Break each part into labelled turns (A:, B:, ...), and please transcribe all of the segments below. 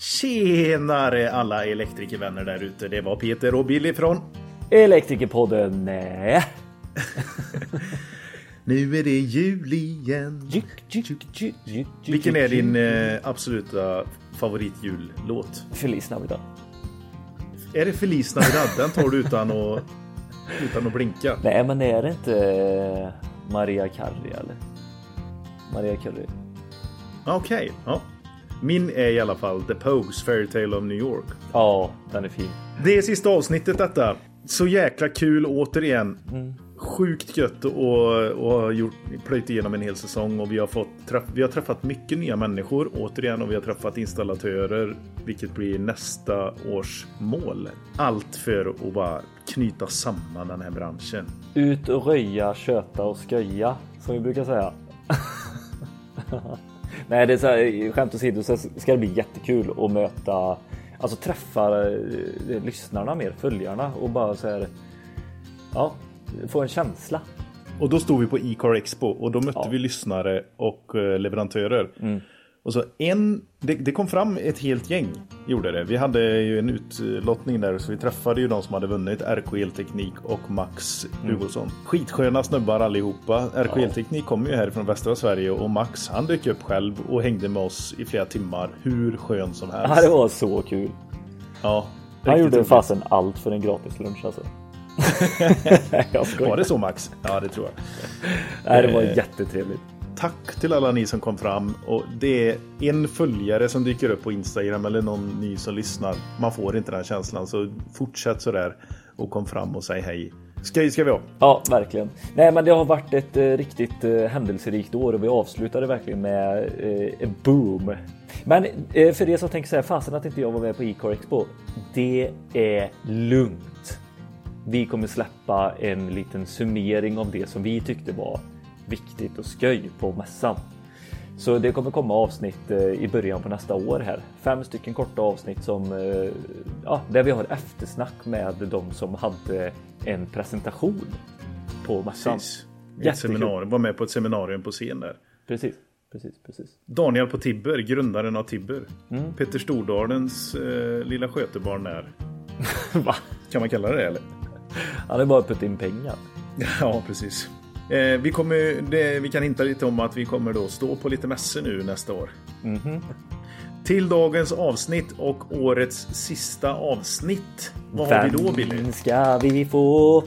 A: Tjenare alla elektrikervänner där ute. Det var Peter och Billy från
B: Elektrikerpodden. Nej.
A: Nu är det jul igen.
B: Juk, juk, juk,
A: Vilken är din eh, absoluta favoritjullåt?
B: Feliz Navidad.
A: Är det Feliz Navidad? Den tar du utan att, utan att blinka.
B: Nej, men är det inte eh, Maria Carey eller? Maria Carey.
A: Okej, ja. Min är i alla fall The Pogues Fairytale of New York.
B: Ja, den är fin.
A: Det är sista avsnittet detta. Så jäkla kul återigen. Sjukt gött och, och har gjort, plöjt igenom en hel säsong och vi har, fått träff, vi har träffat mycket nya människor återigen och vi har träffat installatörer vilket blir nästa års mål. Allt för att bara knyta samman den här branschen.
B: Ut och röja, köta och sköja som vi brukar säga. Nej, det är så här, skämt åsido så ska det bli jättekul att möta, alltså träffa eh, lyssnarna mer, följarna och bara så här. Ja, få en känsla.
A: Och då stod vi på E-car Expo och då mötte
B: Ja. Mm.
A: vi lyssnare och eh, leverantörer. Och så en, det, det kom fram ett helt gäng, gjorde det. Vi hade ju en utlottning där så vi träffade ju de som hade vunnit RK Elteknik och Max
B: Mm.
A: Hugosson. Skitsköna snubbar allihopa. RK Elteknik kommer ju härifrån västra Sverige och Max han dök upp själv och hängde med oss i flera timmar. Hur skön som helst.
B: Ja, det var så kul.
A: Ja,
B: Han gjorde fasen allt för en gratis lunch alltså.
A: Var det så Max? Ja, det tror jag.
B: Nej, det var
A: Eh,
B: jättetrevligt.
A: Tack till alla ni som kom fram och det är en följare som dyker upp på Instagram eller någon ny som lyssnar. Man får inte den känslan så fortsätt sådär och kom fram och säg hej. Ska, ska vi ha?
B: Ja, verkligen. Nej, men det har varit ett eh, riktigt eh, händelserikt år och vi avslutade verkligen med eh, en boom. Men eh, för er som tänker så här, fasen att inte jag var med på eCar Expo. Det är lugnt. Vi kommer släppa en liten summering av det som vi tyckte var viktigt och sköj på mässan. Så det kommer komma avsnitt eh, i början på nästa år här. Fem stycken korta avsnitt som eh, ja, där vi har eftersnack med de som hade en presentation på mässan.
A: Precis. Ett seminarium, var med på ett seminarium på scen där.
B: Precis, precis, precis.
A: Daniel på Tibber, grundaren av Tibber.
B: Mm.
A: Peter Stordalens eh, lilla skötebarn där.
B: Va?
A: Kan man kalla det eller?
B: Han har bara puttat in pengar.
A: Ja, precis. Eh, vi, kommer, det, vi kan hinta lite om att vi kommer då stå på lite mässor nu nästa år.
B: Mhm.
A: Till dagens avsnitt och årets sista avsnitt. Vad har vi då Billy?
B: Vem ska vi få?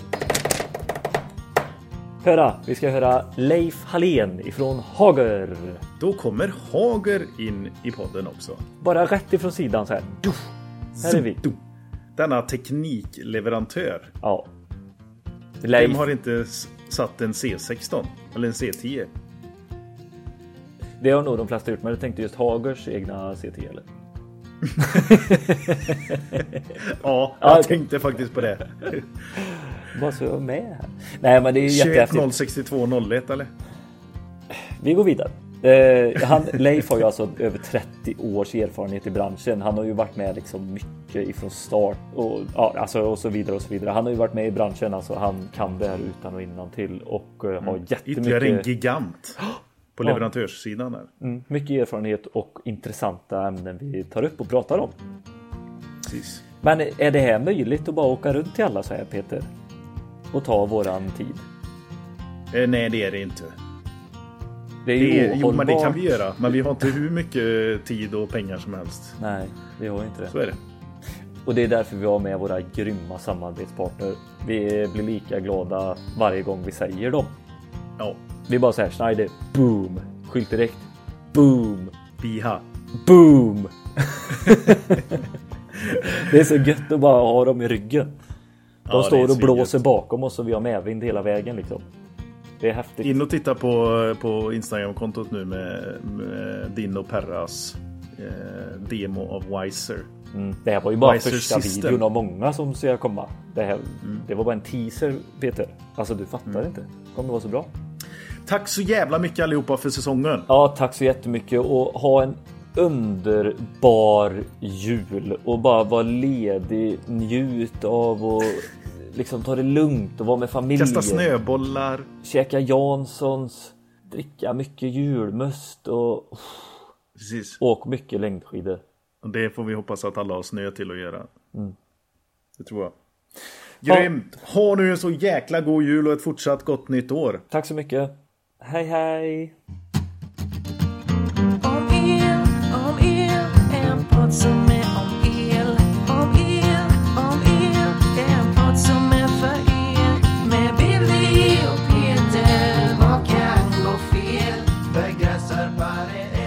B: Höra, vi ska höra Leif Hallén ifrån Hager.
A: Då kommer Hager in i podden också.
B: Bara rätt ifrån sidan så här. Duff. Här är vi.
A: Denna teknikleverantör.
B: Ja. Leif.
A: Vem har inte satt en C16? Eller en C10?
B: Det har nog de flesta gjort, men jag tänkte just Hagers egna CT eller?
A: Ja,
B: Ja,
A: jag tänkte faktiskt på det.
B: Bara så jag är med här. Nej, men det är ju jättehäftigt.
A: 2106201 eller?
B: Vi går vidare. Eh, han, Leif har ju alltså över 30 års erfarenhet i branschen. Han har ju varit med liksom mycket ifrån start och, ja, alltså, och så vidare och så vidare. Han har ju varit med i branschen, alltså han kan det här utan och innan till och eh, har
A: Ytterligare en
B: jättemycket
A: gigant. På leverantörssidan där.
B: mm, mycket erfarenhet och intressanta ämnen vi tar upp och pratar om.
A: Precis.
B: Men är det här möjligt att bara åka runt till alla så här Peter? Och ta våran tid?
A: Eh, nej, det är det inte.
B: Det är ju
A: Det jo, men det kan vi göra. Men vi har inte hur mycket tid och pengar som helst.
B: Nej, vi har inte det.
A: Så är det.
B: Och det är därför vi har med våra grymma samarbetspartner. Vi blir lika glada varje gång vi säger dem.
A: Ja.
B: Vi bara säger Schneider, boom, skylt direkt, boom,
A: Biha.
B: boom. det är så gött att bara ha dem i ryggen. De
A: Ja,
B: står och blåser bakom oss och vi har medvind hela vägen liksom. Det är häftigt.
A: In och titta på, på Instagram-kontot nu med, med din och Perras eh, demo av Wiser.
B: Mm. Det här var ju bara
A: Wiser
B: första
A: System.
B: videon av många som ska komma. Det, här,
A: Mm.
B: det var bara en teaser Peter. Alltså du fattar inte. Det kommer vara så bra.
A: Tack så jävla mycket allihopa för säsongen.
B: Ja, tack så jättemycket och ha en underbar jul och bara vara ledig, njut av och liksom ta det lugnt och vara med familjen.
A: Kasta snöbollar.
B: Käka Janssons, dricka mycket julmust och
A: Precis.
B: åk mycket längdskidor.
A: Det får vi hoppas att alla har snö till att göra. Det tror jag. Grymt! Ha nu en så jäkla god jul och ett fortsatt gott nytt år.
B: Tack så mycket. Hej hej!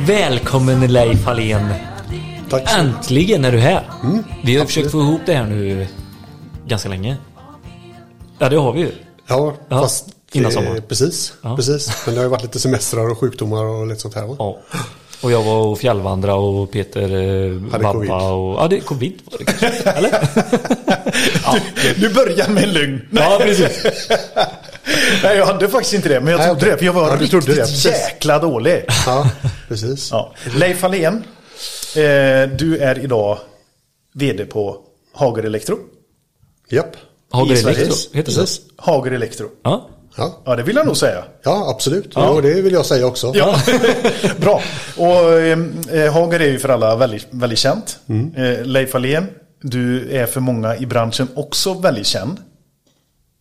B: Välkommen Leif Hallén!
C: Tack så
B: Äntligen är du här!
C: Mm,
B: vi har försökt få ihop det här nu ganska länge. Ja, det har vi ju.
C: Ja,
B: Ja,
C: fast
B: innan
C: eh,
B: sommaren.
C: Precis,
B: Ja.
C: precis. Men det har ju varit lite semestrar och sjukdomar och lite sånt här. Va?
B: Ja. Och jag var och fjällvandra och Peter eh, vabba
C: covid.
B: och... Ja, det covid var det kanske. Eller?
A: Du börjar med en lögn.
B: Ja, precis.
A: Nej, jag hade faktiskt inte det. Men jag
C: Nej,
A: trodde
C: okej.
A: det. För jag var
C: Ja, trodde det,
A: jäkla dålig.
C: Ja, precis.
A: Ja. Leif Hallén. Eh, du är idag VD på Hager Elektro.
C: Japp.
B: Hager. Elektro, heter det?
A: Hager Elektro.
B: Ja.
C: Ja.
A: Ja, det vill jag nog säga.
C: ja, absolut. Ja. Och det vill jag säga också.
A: Ja, bra. Och eh, Hager är ju för alla väldigt, väldigt känt. Eh, Leif Hallén, du är för många i branschen också väldigt känd.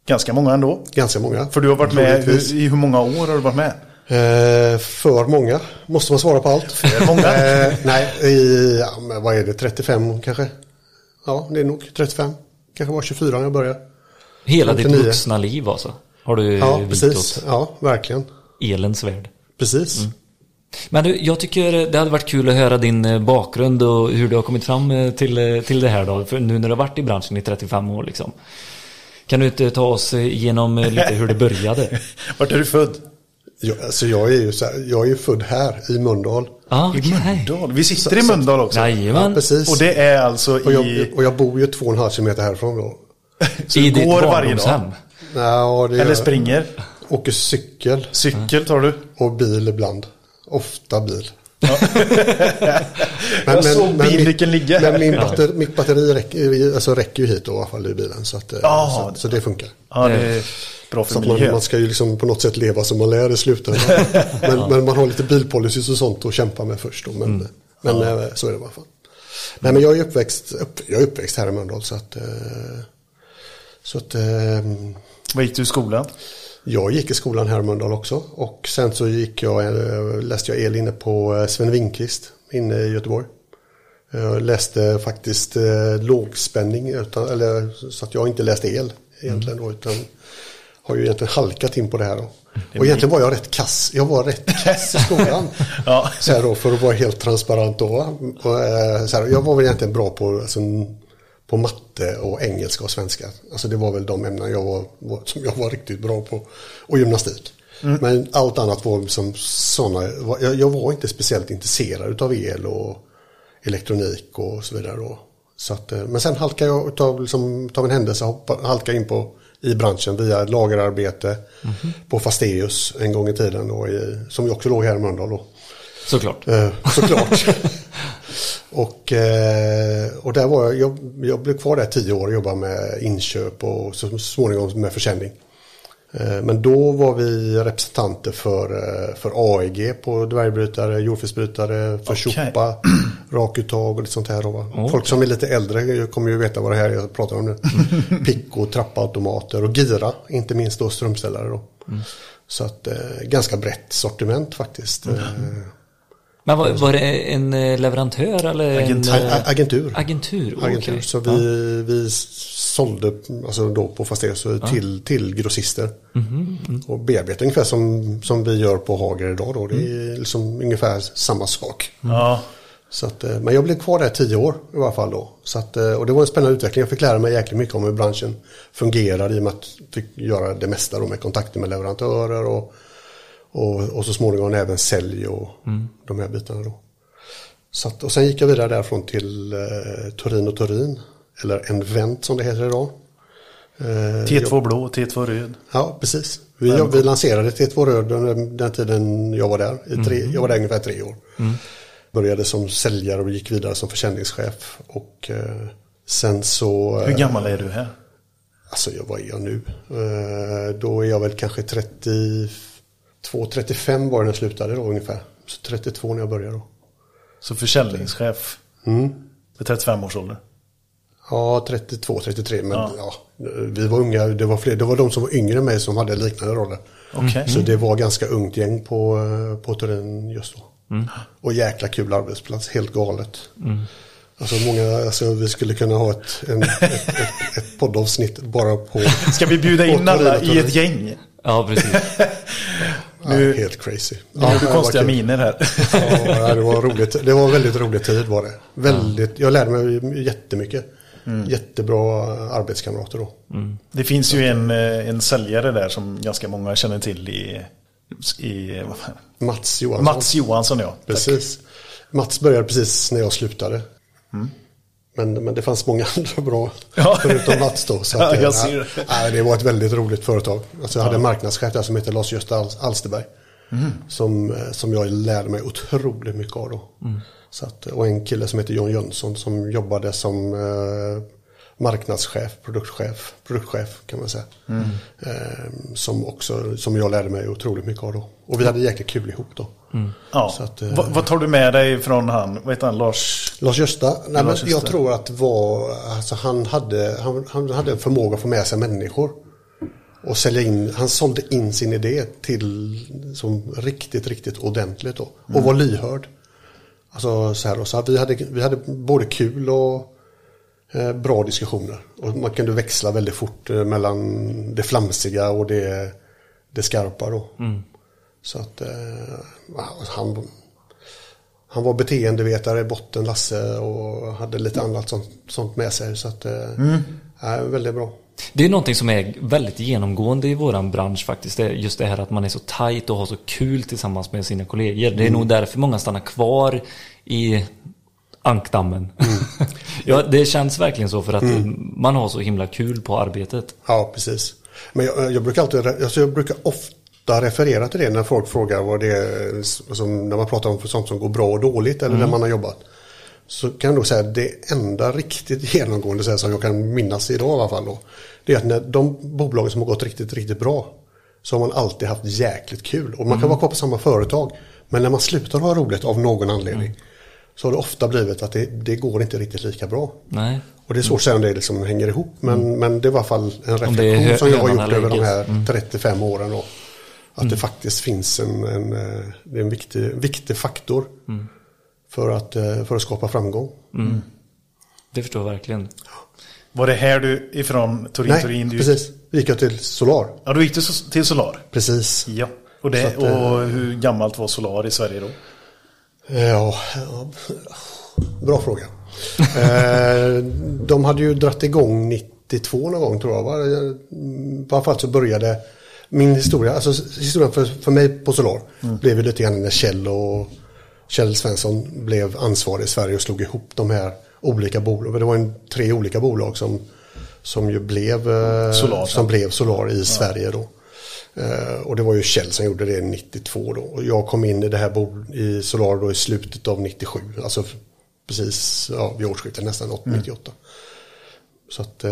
A: Ganska många ändå.
C: Ganska många.
A: För du har varit med, hur, i hur många år har du varit med?
C: Eh, för många. Måste man svara på allt?
A: För många.
C: Eh, nej, i, ja, men vad är det? 35 kanske? Ja, det är nog 35. Kanske var 24 när jag började.
B: Hela ditt
C: 59.
B: vuxna liv alltså. Har du
C: Ja, precis.
B: åt
C: Ja, verkligen.
B: elens värld.
C: Precis.
B: Men du, jag tycker det hade varit kul att höra din eh, bakgrund och hur du har kommit fram eh, till, eh, till det här då. För nu när du har varit i branschen i 35 år liksom. Kan du inte ta oss eh, igenom eh, lite hur det började?
A: Vart är du född?
C: Jag, alltså jag är ju så här, jag är född här i Mölndal.
A: I
B: okej.
A: Mölndal. Vi sitter i Mölndal också.
B: Jajamän.
C: Ja, precis.
A: Och det är alltså
C: Och jag,
A: i...
C: och jag bor ju två och en halv kilometer härifrån då.
A: Så
B: I
A: du
B: ditt
A: går varje
B: barndomshem.
A: dag?
C: Ja,
A: Eller
C: jag.
A: springer?
C: Åker cykel
A: Cykel tar du?
C: och bil ibland. Ofta bil.
A: Jag såg bilnyckeln ligga här.
C: Men min batter, mitt batteri räcker, alltså räcker ju hit då, i alla fall i bilen. Så, att,
A: Ja,
C: så, så det funkar.
A: Ja, det är bra för
C: Så att man, man ska ju liksom på något sätt leva som man lär i slutändan. men, men man har lite bilpolicys och sånt att kämpa med först. Då, men men eh, så är det i alla fall. Nej, men jag är uppväxt, upp, jag är uppväxt här i Mölndal. Så att, eh, så att
A: Var gick du i skolan?
C: Jag gick i skolan här i Mölndal också. Och sen så gick jag, eh, läste jag el inne på eh, Sven Winkvist inne i Göteborg. Jag läste faktiskt eh, lågspänning, utan, eller, så att jag inte läste el egentligen då, utan har ju egentligen halkat in på det här då. Och egentligen var jag rätt kass, jag var rätt kass i skolan.
A: Ja.
C: Så här då, för att vara helt transparent då. så här, jag var väl egentligen bra på, alltså, på matte och engelska och svenska. Alltså det var väl de ämnen jag var, som jag var riktigt bra på. Och gymnastik. Men allt annat var som sådana, jag, jag var inte speciellt intresserad av el och elektronik och så vidare då. Så att, eh, men sen halkade jag utav, liksom, utav en händelse hoppa, halkade in på i branschen via lagerarbete på Fasteus en gång i tiden då, i, som ju också låg här i Mölndal då.
B: Såklart.
C: Eh, såklart. och, eh, och där var jag, jag, jag blev kvar där tio år och jobbade med inköp och så småningom med försäljning. Eh, men då var vi representanter för, eh, för AEG på dvärgbrytare, jordfelsbrytare, för
A: Okej.
C: Choppa, rakuttag och lite sånt här. Va? Folk som är lite äldre kommer ju veta vad det här är jag pratar om nu. Pico, trappautomater och Gira, inte minst då strömställare. Då. Så att ganska brett sortiment faktiskt. Eh,
B: Men var, var det en eh, leverantör eller
A: Agentur.
B: en... Eh,
C: Agentur.
B: Agentur, okej.
C: Agentur. Så vi, vi sålde alltså då på Fasteus till, till grossister. Och bearbetade ungefär som, som vi gör på Hager idag. Då. Det är liksom ungefär samma sak.
A: Ja.
C: Så att, eh, men jag blev kvar där tio år i alla fall då. Så att, och det var en spännande utveckling. Jag fick lära mig jäkligt mycket om hur branschen fungerar i och med att jag fick göra det mesta då med kontakter med leverantörer och, och, och så småningom även sälj och de här bitarna då. Så att, och sen gick jag vidare därifrån till eh, Turin och Turin. Eller Envent som det heter idag. Eh,
A: T2 blå, T2 röd.
C: Ja, precis. Vi, vi lanserade T2 Röd under den tiden jag var där. I tre, Jag var där ungefär tre år. Började som säljare och gick vidare som försäljningschef. Och eh, sen så...
A: Hur gammal är du här?
C: Alltså, jag, vad är jag nu? Eh, då är jag väl kanske 32, 35 var det när jag slutade då ungefär. Så 32 när jag började då.
A: Så försäljningschef. Vid 35 års ålder.
C: Ja, 32, 33. Men ja. vi var unga. Det var, fler, det var de som var yngre än mig som hade liknande roller.
A: Okej.
C: Så det var ganska ungt gäng på, eh, på Turin just då. Och jäkla kul arbetsplats, helt galet. Alltså många, alltså vi skulle kunna ha ett, en, ett, ett, ett poddavsnitt bara på...
A: Ska vi bjuda in alla i ett gäng?
B: Ja, precis.
A: Nu-
C: ja, helt crazy.
A: Du
C: det var
A: konstiga miner här.
C: Ja, det var roligt. Det var väldigt rolig tid var det. Väldigt, jag lärde mig jättemycket. Jättebra arbetskamrater då.
A: Det finns ju en, eh, en säljare där som ganska många känner till i, i?
C: Mats Johansson.
A: Mats Johansson ja. Tack.
C: Precis. Mats började precis när jag slutade. Men, men det fanns många andra bra,
A: Ja.
C: förutom Mats då. Så
A: Ja,
C: det,
A: jag ser det.
C: nej, det var ett väldigt roligt företag. Alltså jag hade en marknadschef där som heter Lars-Gösta Al- Alsterberg.
A: Mm.
C: Som, eh, som jag lärde mig otroligt mycket av då.
A: Mm.
C: Så att, och en kille som heter John Jönsson som jobbade som eh, marknadschef, produktchef, produktchef kan man säga.
A: Mm.
C: Eh, som, också, som jag lärde mig otroligt mycket av då. Och vi hade jäkligt kul ihop då.
A: Ja.
C: Så att, eh,
A: vad, vad tar du med dig från han? Vad heter han? Lars?
C: Lars-Gösta, nej, men
A: Lars-Gösta.
C: jag tror att var, alltså han, hade, han, han hade en förmåga att få med sig människor. Och sälja in, han sålde in sin idé till som riktigt, riktigt ordentligt då. Och var lyhörd. Alltså så här, och så här, vi, hade, vi hade både kul och eh, bra diskussioner. Och man kunde växla väldigt fort eh, mellan det flamsiga och det, det skarpa då. Så att eh, han, han var beteendevetare i botten, Lasse, och hade lite annat sånt, sånt med sig. Så att, eh, ja, väldigt bra.
B: Det är någonting som är väldigt genomgående i våran bransch faktiskt. Det just det här att man är så tajt och har så kul tillsammans med sina kollegor. Det är nog därför många stannar kvar i ankdammen. ja, det känns verkligen så för att man har så himla kul på arbetet.
C: Ja, precis. Men jag, jag brukar alltid, alltså jag brukar ofta referera till det när folk frågar vad det är, alltså när man pratar om sånt som går bra och dåligt eller där man har jobbat. Så kan jag nog säga att det enda riktigt genomgående så här, som jag kan minnas idag i alla fall då. Det är att när de bolagen som har gått riktigt, riktigt bra så har man alltid haft jäkligt kul. Och man kan vara kvar på samma företag. Men när man slutar ha roligt av någon anledning så har det ofta blivit att det, det går inte riktigt lika bra.
B: Nej.
C: Och det är svårt att säga om det liksom hänger ihop. Men, men det var i alla fall en reflektion som jag har gjort över de här 35 åren. Då. Att det faktiskt finns en, en, eh, det är en viktig, viktig faktor för, att, eh, för att skapa framgång.
B: Det förstår jag verkligen.
A: Var det här du ifrån Turin
C: Nej,
A: Turin? Du,
C: precis. Vi gick jag till Solar.
A: Ja, du gick till, till Solar?
C: Precis.
A: Ja. Och, det,
C: att, eh,
A: och hur gammalt var Solar i Sverige då?
C: Ja, ja, bra fråga. eh, de hade ju dratt igång 92 någon gång tror jag. Va? I alla fall så började min historia, alltså historien för, för mig på Solar blev ju lite grann när Kjell och Kjell Svensson blev ansvarig i Sverige och slog ihop de här olika bolagen. Det var en, tre olika bolag som, som ju blev eh,
A: Solar,
C: som
A: ja.
C: blev Solar i Sverige då. Eh, och det var ju Kjell som gjorde det 92 då. Och jag kom in i det här bol- i Solar då i slutet av 97. Alltså precis ja, vid årsskiftet nästan 8,
A: Mm.
C: 98. Så att... Eh,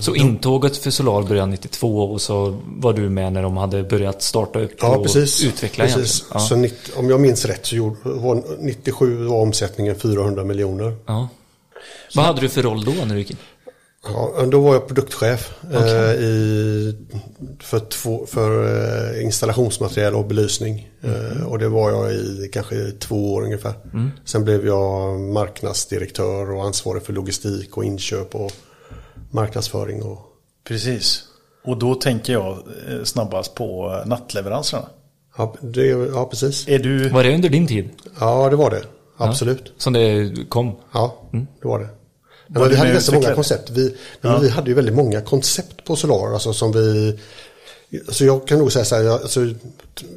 B: Så intåget för Solar började 92 och så var du med när de hade börjat starta upp
C: ja,
B: och
C: precis.
B: utveckla
C: precis.
B: Ja.
C: Så 90, om jag minns rätt så gjorde, var 97 var omsättningen 400 miljoner.
B: Ja. Vad hade du för roll då när du gick in?
C: Ja, då var jag produktchef eh, i, för, två, för eh, installationsmaterial och belysning. Eh, och det var jag i kanske två år ungefär. Sen blev jag marknadsdirektör och ansvarig för logistik och inköp och marknadsföring. Och,
A: Precis. Och då tänker jag eh, snabbast på eh, nattleveranserna.
C: ja, det, ja, precis.
A: Är du...
B: Var det under din tid?
C: Ja, det var det. Absolut.
B: Som det kom?
C: Ja, det var det.
A: Var
C: men vi hade ganska många koncept. Vi, men vi hade ju väldigt många koncept på Solar. Alltså som vi... Alltså jag kan nog säga så här, jag, alltså,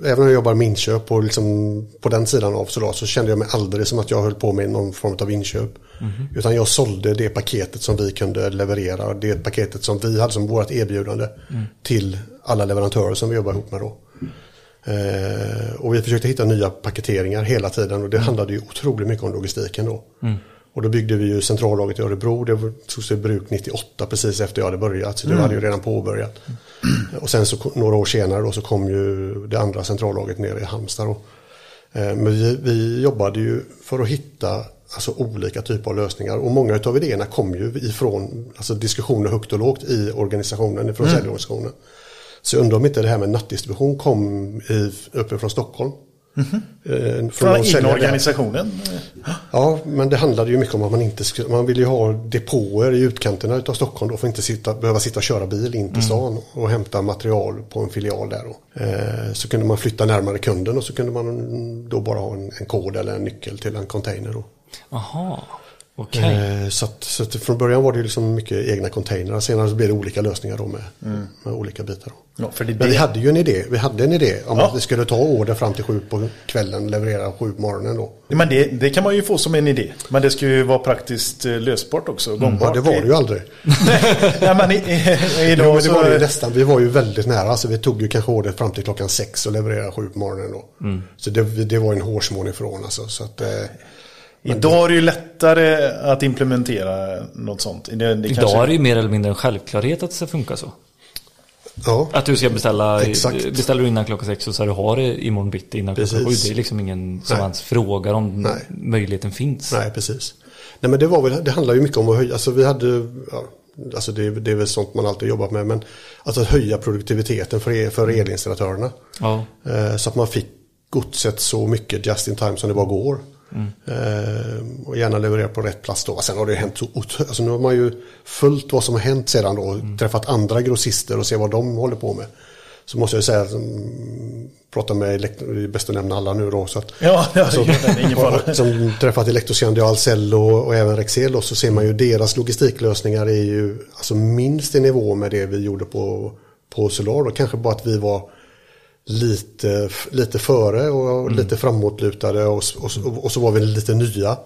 C: även om jag jobbar med inköp och liksom på den sidan av Solar så kände jag mig aldrig som att jag höll på med någon form av inköp. Utan jag sålde det paketet som vi kunde leverera, det paketet som vi hade som vårt erbjudande till alla leverantörer som vi jobbar ihop med då. Eh, och vi försökte hitta nya paketeringar hela tiden och det handlade ju otroligt mycket om logistiken då. Och då byggde vi ju centrallagret i Örebro, det togs i bruk 98 precis efter jag hade börjat. Så det hade ju redan påbörjat. Och sen så några år senare då så kom ju det andra centrallagret ner i Halmstad då. Eh, Men vi, vi jobbade ju för att hitta alltså olika typer av lösningar. Och många av idéerna kom ju ifrån alltså diskussioner högt och lågt i organisationen, ifrån säljorganisationen. Så jag undrar om inte det här med nattdistribution kom i, uppifrån Stockholm. Eh,
A: Från
C: säljare.
A: organisationen.
C: Ja, men det handlade ju mycket om att man inte skulle, man ville ju ha depåer i utkanterna utav Stockholm då för att inte sitta, behöva sitta och köra bil in till stan och hämta material på en filial där då. Eh, så kunde man flytta närmare kunden och så kunde man då bara ha en, en kod eller en nyckel till en container då.
B: Aha, okej.
C: Eh, så att, så att från början var det liksom mycket egna containrar. Senare så blev det olika lösningar då med, med olika bitar. Då.
A: Ja, för det,
C: Men vi hade ju en idé. Vi hade en idé om
A: Ja.
C: att vi skulle ta order fram till sju på kvällen och leverera sju på morgonen då.
A: men det, det kan man ju få som en idé. Men det ska ju vara praktiskt eh, lösbart också.
C: Mm. Ja, det var det ju aldrig.
A: Nej, men i, i,
C: Jo, men det
A: så...
C: var det ju nästan. Vi var ju väldigt nära. Alltså, vi tog ju kanske ordet fram till klockan sex och levererade sju på morgonen då. Så det, det var en hårsmån ifrån alltså. Så att, eh,
A: Idag är det ju lättare att implementera något sånt. Det, det
B: Idag
A: kanske-
B: är det ju mer eller mindre en självklarhet att det ska funka så.
C: ja,
B: Att du ska beställa,
C: Exakt.
B: beställer du innan klockan sex och så du har det imorgon bitti innan klockan sju.
C: Precis.
B: Det är liksom ingen som
C: Nej.
B: ens frågar om
C: Nej.
B: möjligheten finns.
C: nej precis. Nej men det var väl, det handlar ju mycket om att höja, alltså vi hade, ja, alltså det, det är väl sånt man alltid jobbat med, men alltså att höja produktiviteten för, el- för elinstallatörerna.
B: Ja.
C: Eh, Så att man fick godset så mycket just in time som det bara går. Eh, och gärna leverera på rätt plats då. Sen har det ju hänt så alltså nu har man ju följt vad som har hänt sedan då. Träffat andra grossister och se vad de håller på med. Så måste jag säga, mm, prata med, det är bäst att nämna alla nu då. Så att,
A: Ja, ja
C: så,
A: fara.
C: som träffat Electroscan, Ahlsell och, och även Rexel då, så ser man ju deras logistiklösningar är ju alltså minst i nivå med det vi gjorde på, på Solar. Då. Kanske bara att vi var lite, lite före och lite framåtlutade och, och, och så var vi lite nya.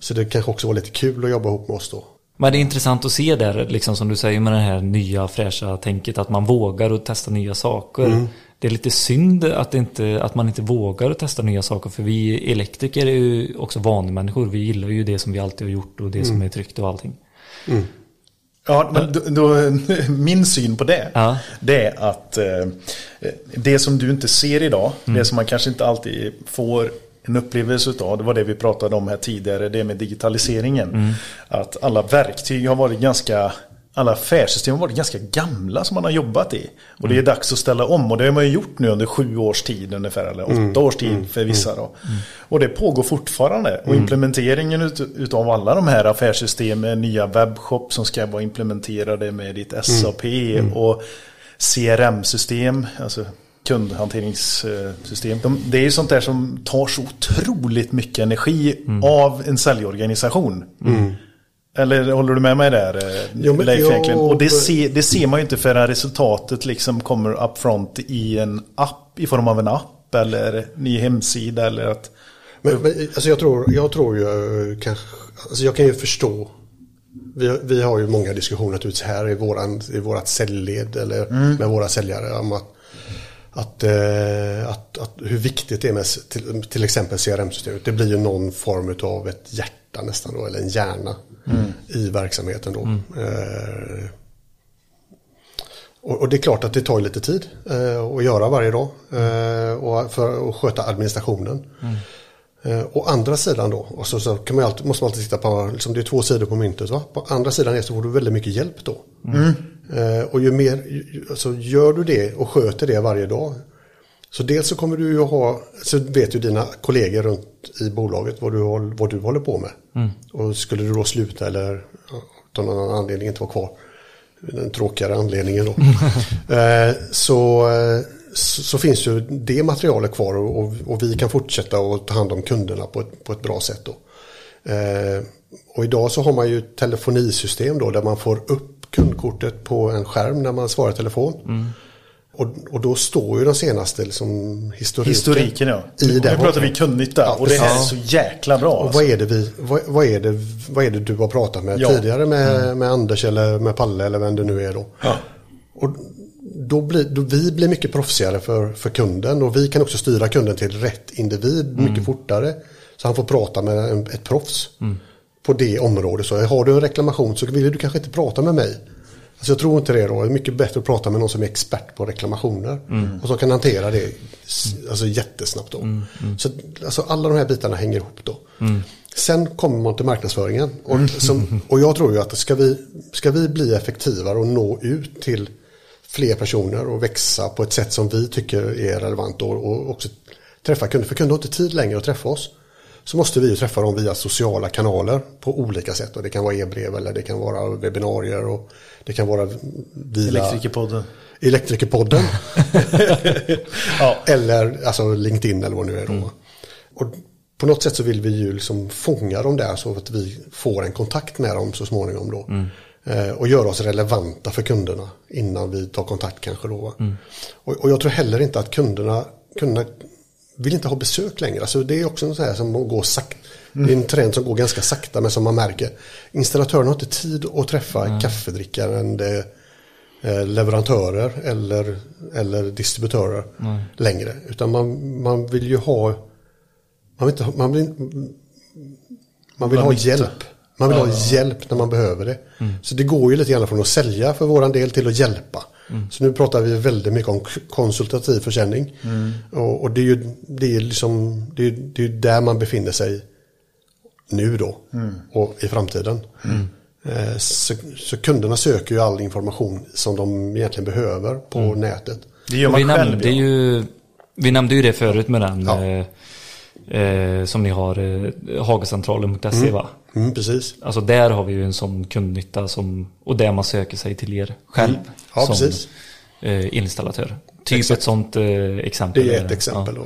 C: Så det kanske också var lite kul att jobba ihop med oss då.
B: Men det är intressant att se där, liksom som du säger med det här nya fräscha tänket att man vågar att testa nya saker.
C: Mm.
B: Det är lite synd att, inte, att man inte vågar att testa nya saker för vi elektriker är ju också vanemänniskor. Vi gillar ju det som vi alltid har gjort och det
C: Mm.
B: som är tryggt och allting.
A: Ja, men då, då, min syn på det,
B: Ja.
A: det är att eh, det som du inte ser idag, det som man kanske inte alltid får en upplevelse utav, det var det vi pratade om här tidigare, det med digitaliseringen. Att alla verktyg har varit ganska, alla affärssystem har varit ganska gamla som man har jobbat i. Och det är dags att ställa om och det har man ju gjort nu under sju års tid ungefär, eller åtta års tid för vissa då. Och det pågår fortfarande. Och implementeringen ut, utav alla de här affärssystemen, nya webbshop som ska vara implementerade med ditt SAP och CRM-system, alltså kundhanteringssystem. De, det är ju sånt där som tar så otroligt mycket energi av en säljorganisation. Eller håller du med mig där eh,
C: Jo, men
A: Leif egentligen? Och det, ser- det ser man ju inte förrän resultatet liksom kommer upfront i en app i form av en app eller ny hemsida eller att
C: Men, men alltså jag, tror, jag tror ju eh, kanske, alltså jag kan ju förstå. Vi, vi har ju många diskussioner naturligtvis här i, våran, i vårat säljled eller med våra säljare om att, att, eh, att, att hur viktigt det är med till, till exempel CRM-systemet. Det blir ju någon form av ett hjärta nästan då, eller en hjärna i verksamheten då. Eh, och, och det är klart att det tar lite tid eh, att göra varje dag eh, och för att sköta administrationen. Eh, å andra sidan då, och så, så kan man alltid, måste man alltid titta på, liksom det är två sidor på myntet. Va? På andra sidan är så får du väldigt mycket hjälp då. Eh, och ju mer, ju- alltså gör du det och sköter det varje dag. Så dels så kommer du ju ha, så vet ju dina kollegor runt i bolaget vad du, vad du håller på med. Och skulle du då sluta eller av någon annan anledning inte vara kvar, den tråkigare anledningen då. eh, så, eh, så, så finns ju det materialet kvar och, och, och vi kan fortsätta att ta hand om kunderna på ett, på ett bra sätt då. Eh, och idag så har man ju telefonisystem då där man får upp kundkortet på en skärm när man svarar telefon. Och, och då står ju de senaste liksom, historiken,
A: historiken ja.
C: i
A: nu
C: den.
A: pratar vi kunnigt där
C: Ja,
A: och det här är så jäkla bra.
C: Och
A: alltså.
C: vad är, det vi, vad, vad, är det, vad är det du har pratat med
A: Ja.
C: tidigare med, med Anders eller med Palle eller vem det nu är då?
A: Ja.
C: Och då blir, då vi blir mycket proffsigare för, för kunden och vi kan också styra kunden till rätt individ mycket fortare. Så han får prata med en, ett proffs på det området. Så har du en reklamation så vill du kanske inte prata med mig. Alltså jag tror inte det då. Det är mycket bättre att prata med någon som är expert på reklamationer. Och som kan hantera det alltså jättesnabbt då. Så alltså alla de här bitarna hänger ihop då. Sen kommer man till marknadsföringen. Och, som, och jag tror ju att ska vi, ska vi bli effektivare och nå ut till fler personer och växa på ett sätt som vi tycker är relevant och, och också träffa kunder. För kunder har inte tid längre att träffa oss. Så måste vi träffa dem via sociala kanaler på olika sätt. Och det kan vara e-brev eller det kan vara webbinarier och det kan vara via
A: Elektrikerpodden.
C: Elektrikerpodden.
A: Ja.
C: Eller alltså LinkedIn eller vad det nu är då. Och på något sätt så vill vi ju liksom fånga dem där så att vi får en kontakt med dem så småningom då. Eh, och göra oss relevanta för kunderna innan vi tar kontakt kanske då. va. Och, och jag tror heller inte att kunderna, kunderna vill inte ha besök längre. Alltså det är också en sån här som går sakta. Det är en trend som går ganska sakta men som man märker. Installatörerna har inte tid att träffa kaffedrickande eh, leverantörer eller, eller distributörer längre. Utan man, man vill ju ha man vill, inte, ha- man vill, man vill
A: Man
C: ha
A: nytta.
C: hjälp. Man vill ha hjälp när man behöver det. Så det går ju lite grann från att sälja för våran del till att hjälpa. Så nu pratar vi väldigt mycket om konsultativ försäljning. Och, och det är ju det är liksom, det är, det är ju där man befinner sig nu då och i framtiden. Eh, Så, så kunderna söker ju all information som de egentligen behöver på nätet.
A: Det gör man
B: vi,
A: själv.
B: nämnde
A: ja.
B: ju, vi nämnde ju det förut med den
C: Ja.
B: eh, eh, som ni har, eh, hagacentralen.se va?
C: Mm, precis.
B: Alltså där har vi ju en sån kundnytta som, och där man söker sig till er själv.
C: Mm. Ja,
B: som
C: precis.
B: eh, installatör. Typ
C: Exakt.
B: ett sånt eh, exempel.
C: Det är ett exempel. Då.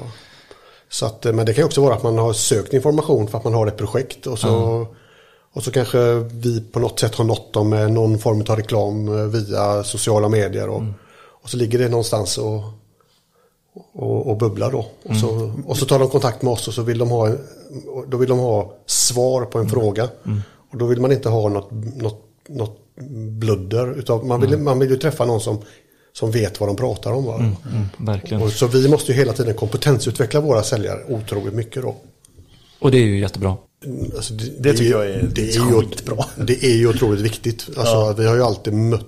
C: Så att, eh, men det kan också vara att man har sökt information för att man har ett projekt och så, och så kanske vi på något sätt har nått dem med någon form av reklam eh, via sociala medier och, och så ligger det någonstans och, och, och bubblar då. Och, så, och så tar de kontakt med oss och så vill de ha, en- då vill de ha svar på en fråga. Och då vill man inte ha något, något, något bludder. Utav, man, vill, man vill ju träffa någon som, som vet vad de pratar om. Va?
B: Mm, verkligen.
C: Och så vi måste ju hela tiden kompetensutveckla våra säljare otroligt mycket då.
B: Och det är ju jättebra.
C: Alltså
A: Det tycker jag är
C: det är ju,
A: skitbra.
C: Det är ju otroligt viktigt. Alltså, Vi har ju alltid mött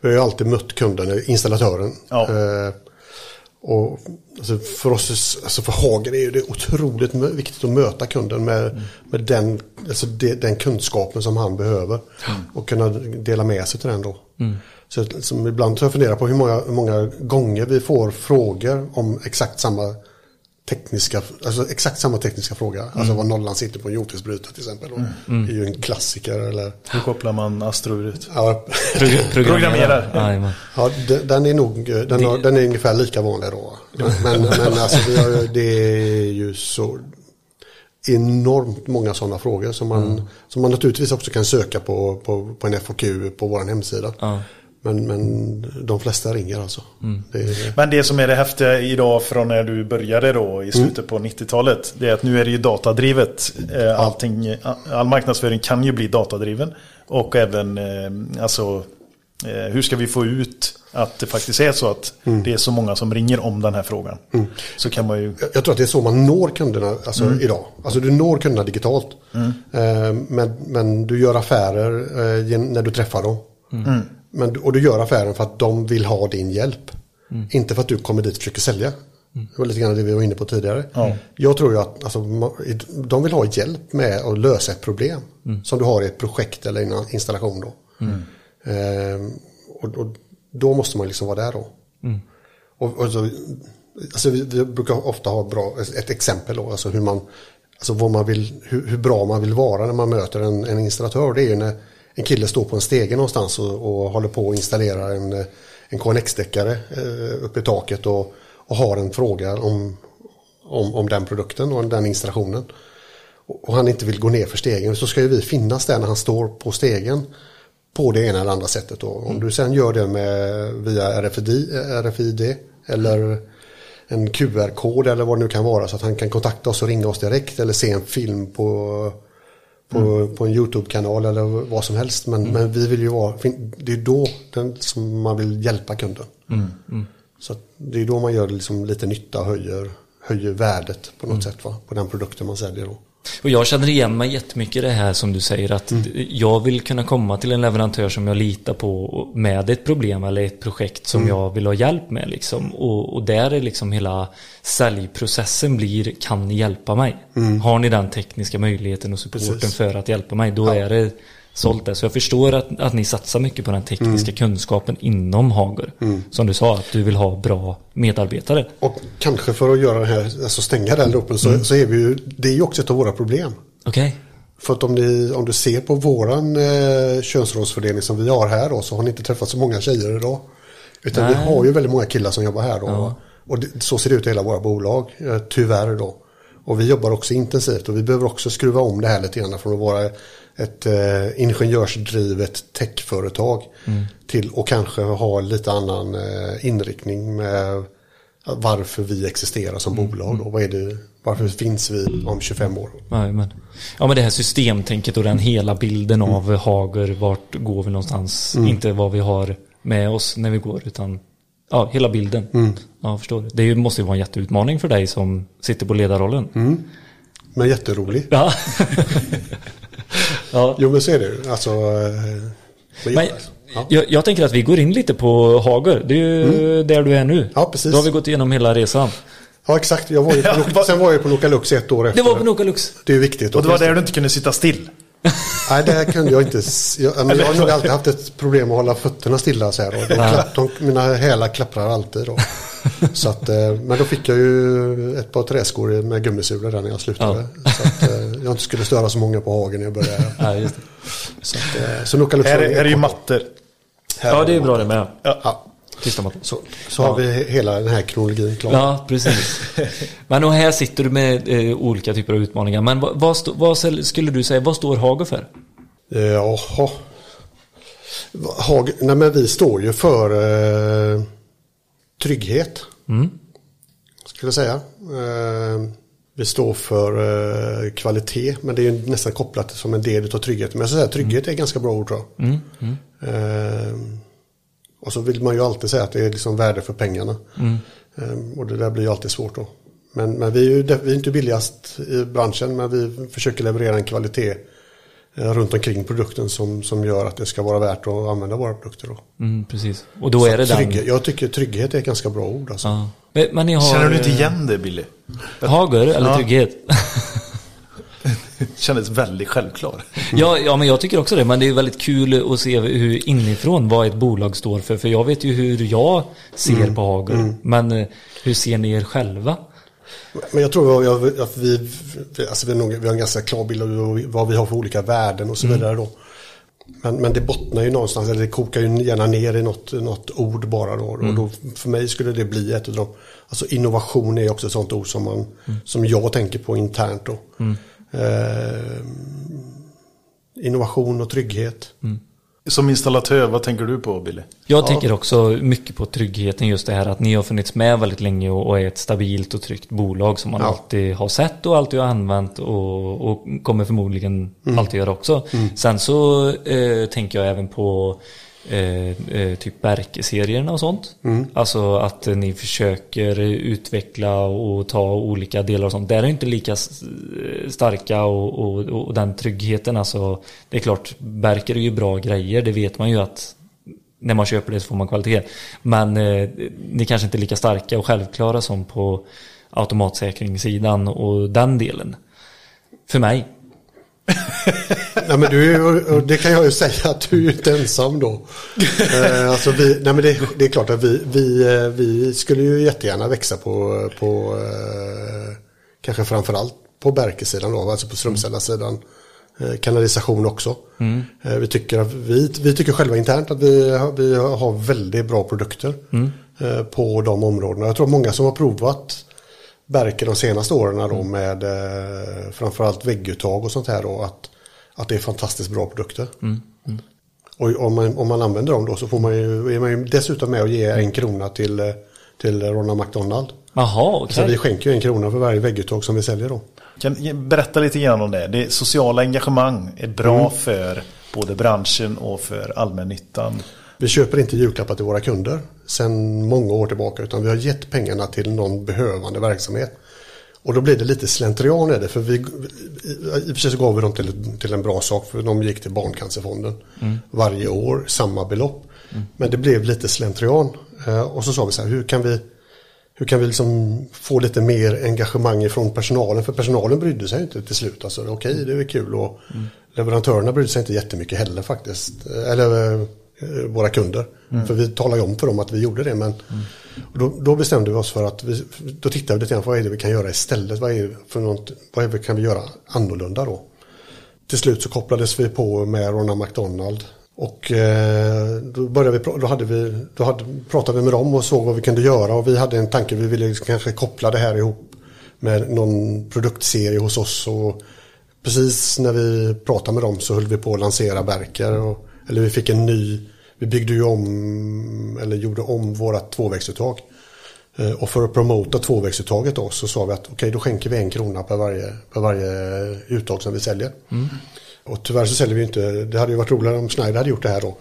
C: vi har ju alltid mött kunden, installatören.
A: Ja.
C: Eh, och alltså för oss, alltså för Hager är det otroligt viktigt att möta kunden med, med den, alltså det, den kunskapen som han behöver. Och kunna dela med sig till den då. Så som ibland så jag funderar på hur många, hur många gånger vi får frågor om exakt samma tekniska, alltså exakt samma tekniska fråga. Alltså var nollan sitter på en jordfelsbrytare till exempel. Det är ju en klassiker eller
A: Hur kopplar man Astro-uret?
C: Ja,
B: Pro-
A: Programmerar.
C: Ja de- den är nog den, har, den är ungefär lika vanlig då. Men, men alltså har, det är ju så enormt många sådana frågor som man, som man naturligtvis också kan söka på, på, på en FAQ på vår hemsida.
B: Ja.
C: Men, men de flesta ringer alltså. Det är,
A: Men det som är det häftiga idag från när du började då i slutet på 90-talet. Det är att nu är det ju datadrivet. Eh, Allting, all marknadsföring kan ju bli datadriven. Och även eh, alltså eh, hur ska vi få ut att det faktiskt är så att det är så många som ringer om den här frågan. Så kan man ju...
C: Jag- tror att det är så man når kunderna alltså, idag. Alltså du når kunderna digitalt. Eh, men, men du gör affärer eh, när du träffar dem. Men, och du gör affären för att de vill ha din hjälp. Inte för att du kommer dit och försöker sälja. Det var lite grann det vi var inne på tidigare.
A: Ja.
C: Jag tror ju att alltså, de vill ha hjälp med att lösa ett problem. Som du har i ett projekt eller i en installation. Då. Eh, och, och då måste man liksom vara där då. Och, och så, alltså vi, vi brukar ofta ha bra, ett exempel då, alltså hur man, alltså vad man vill, hur, hur bra man vill vara när man möter en, en installatör. Det är ju när en kille står på en stege någonstans och, och håller på att installera en, en KNX-däckare eh, uppe i taket och, och har en fråga om, om, om den produkten och den installationen. Och, och han inte vill gå ner för stegen så ska ju vi finnas där när han står på stegen på det ena eller andra sättet. Då. Om du sen gör det med, via RFID, RFID eller en QR-kod eller vad det nu kan vara så att han kan kontakta oss och ringa oss direkt eller se en film på, på, på en YouTube-kanal eller vad som helst. Men, men vi vill ju vara, det är då den, som man vill hjälpa kunden. Så att det är då man gör liksom lite nytta och höjer, höjer värdet på något sätt va? på den produkten man säljer. Då.
B: Och jag känner igen mig jättemycket i det här som du säger att jag vill kunna komma till en leverantör som jag litar på med ett problem eller ett projekt som jag vill ha hjälp med liksom. Och, och där är liksom hela säljprocessen blir kan ni hjälpa mig? Har ni den tekniska möjligheten och supporten
C: Precis.
B: för att hjälpa mig? Då är det sålt det. Så jag förstår att, att ni satsar mycket på den tekniska kunskapen inom Hager. Som du sa, att du vill ha bra medarbetare.
C: Och kanske för att göra det här, alltså stänga den loppen, så, så är vi ju, det är ju också ett av våra problem.
B: Okej?
C: För att om, ni, om du ser på våran eh, könsrollsfördelning som vi har här då, så har ni inte träffat så många tjejer idag. Utan
B: Nej.
C: vi har ju väldigt många killar som jobbar här då. Och det, så ser det ut i hela våra bolag, eh, tyvärr då. Och vi jobbar också intensivt och vi behöver också skruva om det här lite grann från att vara ett eh, ingenjörsdrivet techföretag till att kanske ha lite annan eh, inriktning med varför vi existerar som bolag. Då. Vad är det, varför finns vi om 25 år?
B: Jajamän. Ja men det här systemtänket och den hela bilden av Hager, vart går vi någonstans? Inte vad vi har med oss när vi går utan ja, hela bilden. Ja, jag förstår. Det måste ju vara en jätteutmaning för dig som sitter på ledarrollen.
C: Men jätterolig.
B: Ja. ja.
C: Jo men så är det ju. Alltså, eh,
B: Men,
C: det. ja.
B: jag, jag tänker att vi går in lite på Hager. Det är ju där du är nu.
C: Ja, precis.
B: Då har vi gått igenom hela resan.
C: ja exakt, jag var ju på,
A: Ja,
C: sen var jag på Nokalux ett år efter.
B: Det var på Nokalux.
C: Det är viktigt.
A: Och det var där du inte kunde sitta still.
C: Nej, det kunde jag inte. Jag, men jag har nog alltid haft ett problem att hålla fötterna stilla så här. Och de klapp, de, mina hälar klapprar alltid. Då. Så att, eh, men då fick jag ju ett par träskor med gummisulor där när jag slutade. Så att eh, jag inte skulle störa så många på hagen när jag började.
B: Ja, just det.
C: Så, att, eh, så
A: Här är, här är ju mattor.
C: Här
B: Ja, det är bra det med.
C: Ja, så, så har vi he- hela den här kronologin klar.
B: Ja, precis. Men och här sitter du med eh, olika typer av utmaningar. Men vad, vad, stå, vad skulle du säga, vad står Hager för?
C: Eh, Jaha. Hag, nej men vi står ju för eh, trygghet. Skulle jag säga. Eh, vi står för eh, kvalitet. Men det är ju nästan kopplat som en del av trygghet. Men jag skulle säga trygghet är ett ganska bra ord tror jag. Eh, och så vill man ju alltid säga att det är liksom värde för pengarna. Eh, och det där blir ju alltid svårt då. Men, men vi är ju vi är inte billigast i branschen men vi försöker leverera en kvalitet runt omkring produkten som, som gör att det ska vara värt att använda våra produkter. Då.
B: Mm, precis. Och då är det den...
C: Trygghet, jag tycker trygghet är ett ganska bra ord. Alltså.
B: Ja. Men, men ni har...
A: Känner du inte
B: eh,
A: igen det Billy?
B: Hager eller
A: Ja.
B: trygghet?
A: Det kändes väldigt självklar.
B: ja, ja, men jag tycker också det. Men det är väldigt kul att se hur inifrån vad ett bolag står för. För jag vet ju hur jag ser på Hager. Men eh, hur ser ni er själva?
C: Men jag tror att vi, alltså vi, har nog, vi har en ganska klar bild av vad vi har för olika värden och så vidare. Då. Men, men det bottnar ju någonstans, eller det kokar ju gärna ner i något, något ord bara. Då. Och då, för mig skulle det bli ett av dem. Alltså innovation är också ett sånt ord som, man, som jag tänker på internt. Då. Eh, innovation och trygghet.
A: Som installatör, vad tänker du på Billy?
B: Jag tänker också mycket på tryggheten just det här att ni har funnits med väldigt länge och är ett stabilt och tryggt bolag som man
C: Ja.
B: alltid har sett och alltid har använt och, och kommer förmodligen alltid göra också. Sen så eh, tänker jag även på eh, eh, typ Berke-serierna och sånt. Alltså att eh, ni försöker utveckla och ta olika delar och sånt. Där är inte lika s- starka och, och, och den tryggheten. Alltså, det är klart, Berker är ju bra grejer. Det vet man ju att när man köper det så får man kvalitet. Men eh, ni kanske inte är lika starka och självklara som på automatsäkringssidan och den delen. För mig.
C: Nej, men du, är det kan jag ju säga att du är inte ensam då. eh, alltså vi, nej, men det, det är klart att vi, vi, eh, vi skulle ju jättegärna växa på, på eh, kanske framförallt på Berkesidan då, alltså på strömsällarsidan. Eh, kanalisation också. Eh, vi, tycker att, vi, vi tycker själva internt att vi, vi har väldigt bra produkter eh, på de områdena. Jag tror många som har provat Berke de senaste åren då med eh, framförallt vägguttag och sånt här då att, att det är fantastiskt bra produkter. Och om man, om man använder dem då så får man ju, är man ju dessutom med och ge en krona till, eh, till Ronald McDonald.
B: Jaha, okej.
C: Så vi skänker ju en krona för varje vägguttag som vi säljer då.
A: Kan berätta lite grann om det. Det sociala engagemang är bra för både branschen och för allmännyttan.
C: Vi köper inte julklappar till våra kunder sedan många år tillbaka utan vi har gett pengarna till någon behövande verksamhet. Och då blir det lite slentrian i det. För vi, i och för sig så gav vi dem till, till en bra sak. För de gick till Barncancerfonden varje år, samma belopp. Men det blev lite slentrian. Eh, Och så sa vi så här, hur kan vi, hur kan vi liksom få lite mer engagemang från personalen? För personalen brydde sig inte till slut. Alltså, Okej, det är kul. Och leverantörerna brydde sig inte jättemycket heller faktiskt. Eh, Eller eh, våra kunder. För vi talade om för dem att vi gjorde det. Men och då, då bestämde vi oss för att vi, då tittade vi lite grann på vad är det vi kan göra istället. Vad, är för något, vad det, kan vi göra annorlunda då? Till slut så kopplades vi på med Ronald McDonald. Och eh, då, började vi, då, hade vi, då hade, pratade vi med dem och såg vad vi kunde göra. Och vi hade en tanke, vi ville kanske koppla det här ihop med någon produktserie hos oss. Och precis när vi pratade med dem så höll vi på att lansera Berker. Och, eller vi fick en ny, vi byggde ju om, eller gjorde om vårat tvåvägsuttag. Eh, Och för att promota tvåvägsuttaget då så sa vi att okej då skänker vi en krona per varje, per varje uttag som vi säljer. Och tyvärr så säljer vi inte, det hade ju varit roligare om Schneider hade gjort det här då.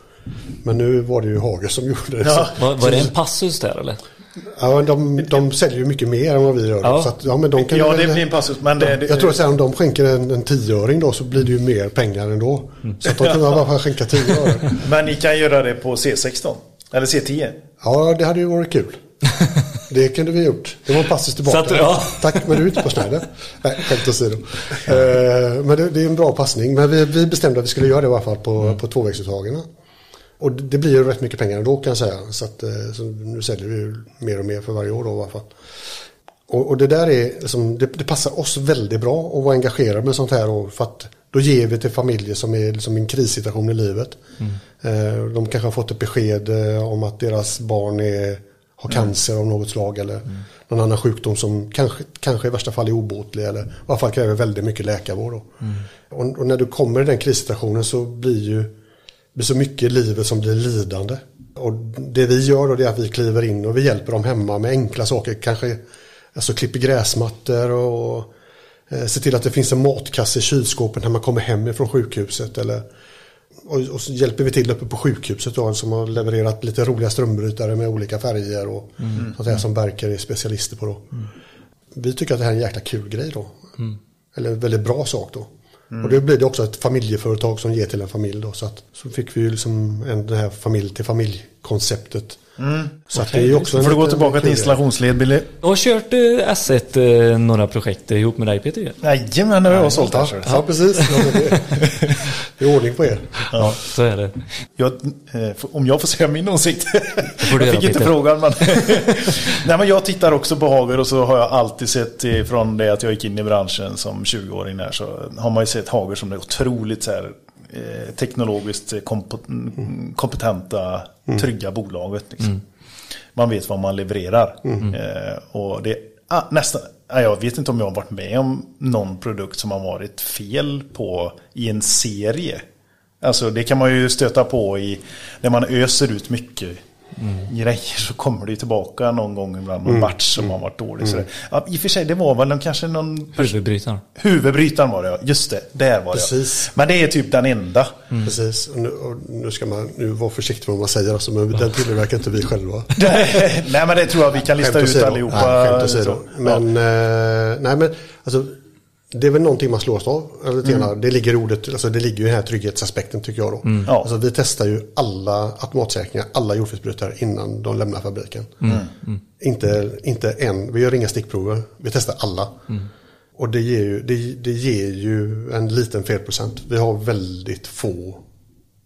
C: Men nu var det ju Hager som gjorde det.
A: Ja.
C: Så,
B: Var, var det en passus där eller?
C: Ja, de, de säljer ju mycket mer än vad vi gör.
B: Ja.
C: Så att, ja, men de kan
A: Ja,
C: väl-
A: det blir en passus. Men det, det,
C: jag tror att om de skänker en, en tioöring då så blir det ju mer pengar ändå. Så att de kan bara skänka tio öre.
A: Men ni kan göra det på C16. Eller C10.
C: Ja, det hade ju varit kul. Det kunde vi gjort. Det var en passus tillbaka.
B: Att, ja.
C: Tack, men du är ute på Schneider. Nej, skämt åsido. Eh, Men det, det är en bra passning. Men vi, vi bestämde att vi skulle göra det i alla fall på,
B: Mm.
C: på tvåvägsuttagen. Och det blir ju rätt mycket pengar ändå kan jag säga. Så, att, eh, så nu säljer vi ju mer och mer för varje år då i alla fall. Och, och det där är, liksom, det, det passar oss väldigt bra att vara engagerade med sånt här. Och för att då ger vi till familjer som är liksom i en krissituation i livet. Eh, de kanske har fått ett besked eh, om att deras barn är, har cancer av något slag eller någon annan sjukdom som kanske, kanske i värsta fall är obotlig eller i alla fall kräver väldigt mycket läkarvård. Då. Och, och när du kommer i den krissituationen så blir ju blir så mycket i livet som blir lidande. Och det vi gör då det är att vi kliver in och vi hjälper dem hemma med enkla saker. Kanske alltså klipper gräsmattor och eh, ser till att det finns en matkasse i kylskåpet när man kommer hem från sjukhuset. Eller, och, och så hjälper vi till uppe på sjukhuset då, som har levererat lite roliga strömbrytare med olika färger och sånt där som Berker är specialister på då. Vi tycker att det här är en jäkla kul grej då. Eller en väldigt bra sak då. Mm. Och då blir det också ett familjeföretag som ger till en familj då. Så, att, så fick vi ju liksom en, det här familj till familj-konceptet. Så att det är också
A: får du gå tillbaka till installationsled, Billy.
B: Du har kört eh, S1 eh, några projekt ihop med dig Peter?
A: Jajamän, det har jag sålt här.
C: Ja, precis. Det, är ordning på er.
B: Ja, så är det.
A: Jag, eh, om jag får säga min åsikt.
B: får du
A: jag
B: göra,
A: fick inte
B: Peter.
A: frågan. Men Nej, men jag tittar också på Hager och så har jag alltid sett från det att jag gick in i branschen som 20-åring där så har man ju sett Hager som det otroligt så här, eh, teknologiskt kompo- mm, kompetenta, trygga bolaget. Liksom. Man vet vad man levererar. Eh, och det ah, nästan, ah, jag vet inte om jag har varit med om någon produkt som har varit fel på i en serie. Alltså det kan man ju stöta på i när man öser ut mycket grejer så kommer det ju tillbaka någon gång ibland. Någon match som har varit dålig. sådär. Ja, I och för sig det var väl någon, kanske någon
B: Huvudbrytaren.
A: huvudbrytaren var det ja. Just det, där var
C: Precis.
A: det. Men det är typ den enda.
C: Precis. Och nu, och nu ska man nu vara försiktig med vad man säger. Alltså, men den tillverkar inte vi själva.
A: Nej men det tror jag vi kan lista ut allihopa.
C: Nej, skämt åsido.
A: Så.
C: Men, eh, nej, men alltså, det är väl någonting man slås av. Eller
A: Mm.
C: Det ligger ordet, alltså, det ligger ju i den här trygghetsaspekten tycker jag då.
A: Ja.
C: Alltså, vi testar ju alla automatsäkringar, alla jordfelsbrytare innan de lämnar fabriken.
A: Mm.
C: Inte, inte en, vi gör inga stickprover, vi testar alla. Och det ger, ju, det, det ger ju en liten felprocent. Vi har väldigt få,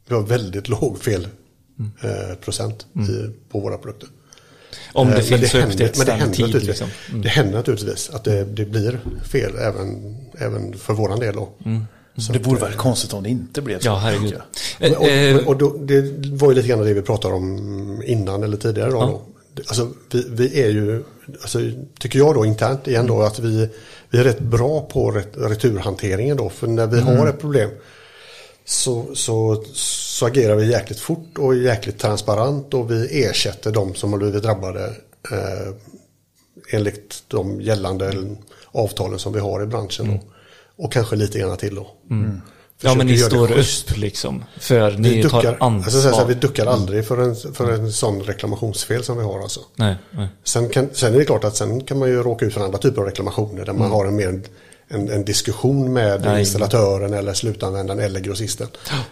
C: vi har väldigt låg felprocent eh, på våra produkter.
B: Om det
C: Eh, men
B: finns högt i ett
C: men det händer
B: tid.
C: naturligtvis,
B: Liksom.
C: det händer naturligtvis att det, det blir fel även, även för våran del. Då.
A: Så det vore väl konstigt om det inte blev så.
B: Ja, herregud. Eh,
C: Och,
B: eh,
C: och, och då, det var ju lite grann det vi pratade om innan eller tidigare. Då, då. Alltså, vi, vi är ju, alltså, tycker jag då internt igen då, att vi, vi är rätt bra på ret, returhanteringen då. För när vi har ett problem så, så, så agerar vi jäkligt fort och jäkligt transparent och vi ersätter de som har blivit drabbade eh, enligt de gällande avtalen som vi har i branschen. Då. Och kanske lite grann till då.
B: Ja men ni står upp liksom. För
C: Vi
B: ni tar
C: duckar,
B: ansvar.
C: alltså, så här, så här, vi duckar aldrig för en, för en sån reklamationsfel som vi har alltså.
B: Nej, nej.
C: Sen, kan, sen är det klart att sen kan man ju råka ut för andra typer av reklamationer där man har en mer en, en diskussion med
B: Nej.
C: installatören eller slutanvändaren eller grossisten.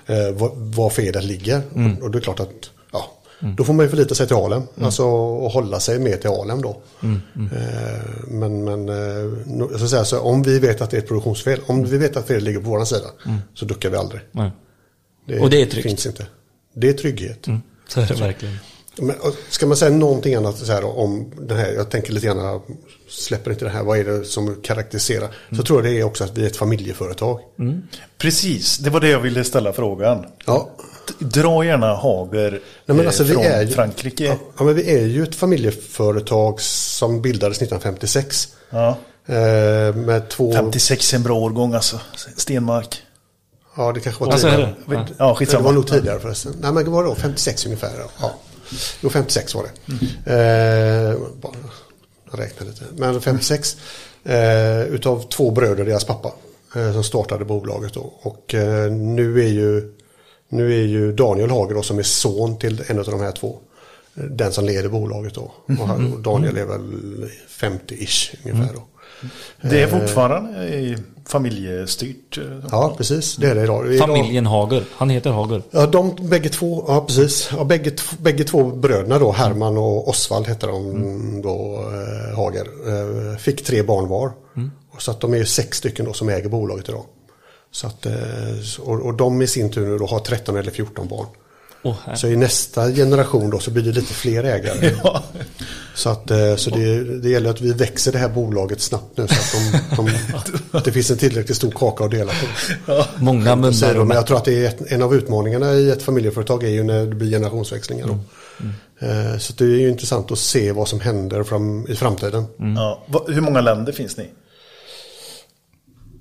C: Eh, var, var felet ligger. Och, och det är klart att ja, då får man ju förlita sig till Alem. Alltså och hålla sig med till Alem då. Eh, men men eh, så säga, så om vi vet att det är ett produktionsfel, om vi vet att felet ligger på vår sida så duckar vi aldrig.
B: nej. Och det är tryggt.
C: finns inte. Det är trygghet.
B: Så är det verkligen.
C: Men, ska man säga någonting annat så här, om den här, jag tänker lite grann, släpper inte det här, vad är det som karaktäriserar? Så tror jag det är också att vi är ett familjeföretag.
A: Precis, det var det jag ville ställa frågan.
C: Ja.
A: Dra gärna Hager
C: Nej, men
A: eh,
C: alltså, vi
A: från
C: är ju,
A: Frankrike.
C: Ja, ja, men vi är ju ett familjeföretag som bildades 1956.
A: Ja.
C: Eh, med två...
A: 56 är en bra årgång alltså. Stenmark.
C: Ja, det kanske var
B: Alltså,
C: tidigare.
B: det? Ja.
A: Ja,
C: Det
A: skitsamma.
C: var nog tidigare förresten. Nej, men det var då 56 ungefär. Ja. Jo, 56 var det. Eh, bara, jag räknar lite. Men 56. Eh, utav två bröder, deras pappa. Eh, som startade bolaget då. Och eh, nu är ju nu är ju Daniel Hager då, som är son till en av de här två. Den som leder bolaget då. Och och Daniel är väl 50-ish ungefär då.
A: Det är fortfarande familjestyrt. eh,
C: Ja, precis. Det är det idag. idag
B: Familjen Hager. Han heter Hager.
C: Ja, de bägge två, ja precis. Ja, bägge, bägge två bröderna då, Herman och Osvald hette de då, eh, Hager, eh, fick tre barn var. Och Så att de är sex stycken då som äger bolaget idag. Så att, eh, och, och de i sin tur nu då har 13 eller 14 barn.
B: Här.
C: Så i nästa generation då så blir det lite fler ägare.
A: Ja.
C: Så, att, eh, så det, det gäller att vi växer det här bolaget snabbt nu så att, de, de, att det finns en tillräckligt stor kaka att dela på.
B: Många
C: Så är
B: munnar
C: men jag tror att det är ett, en av utmaningarna i ett familjeföretag är ju när det blir generationsväxlingar. Då. Eh, Så det är ju intressant att se vad som händer fram, i framtiden.
A: Ja. Va- Hur många länder finns ni?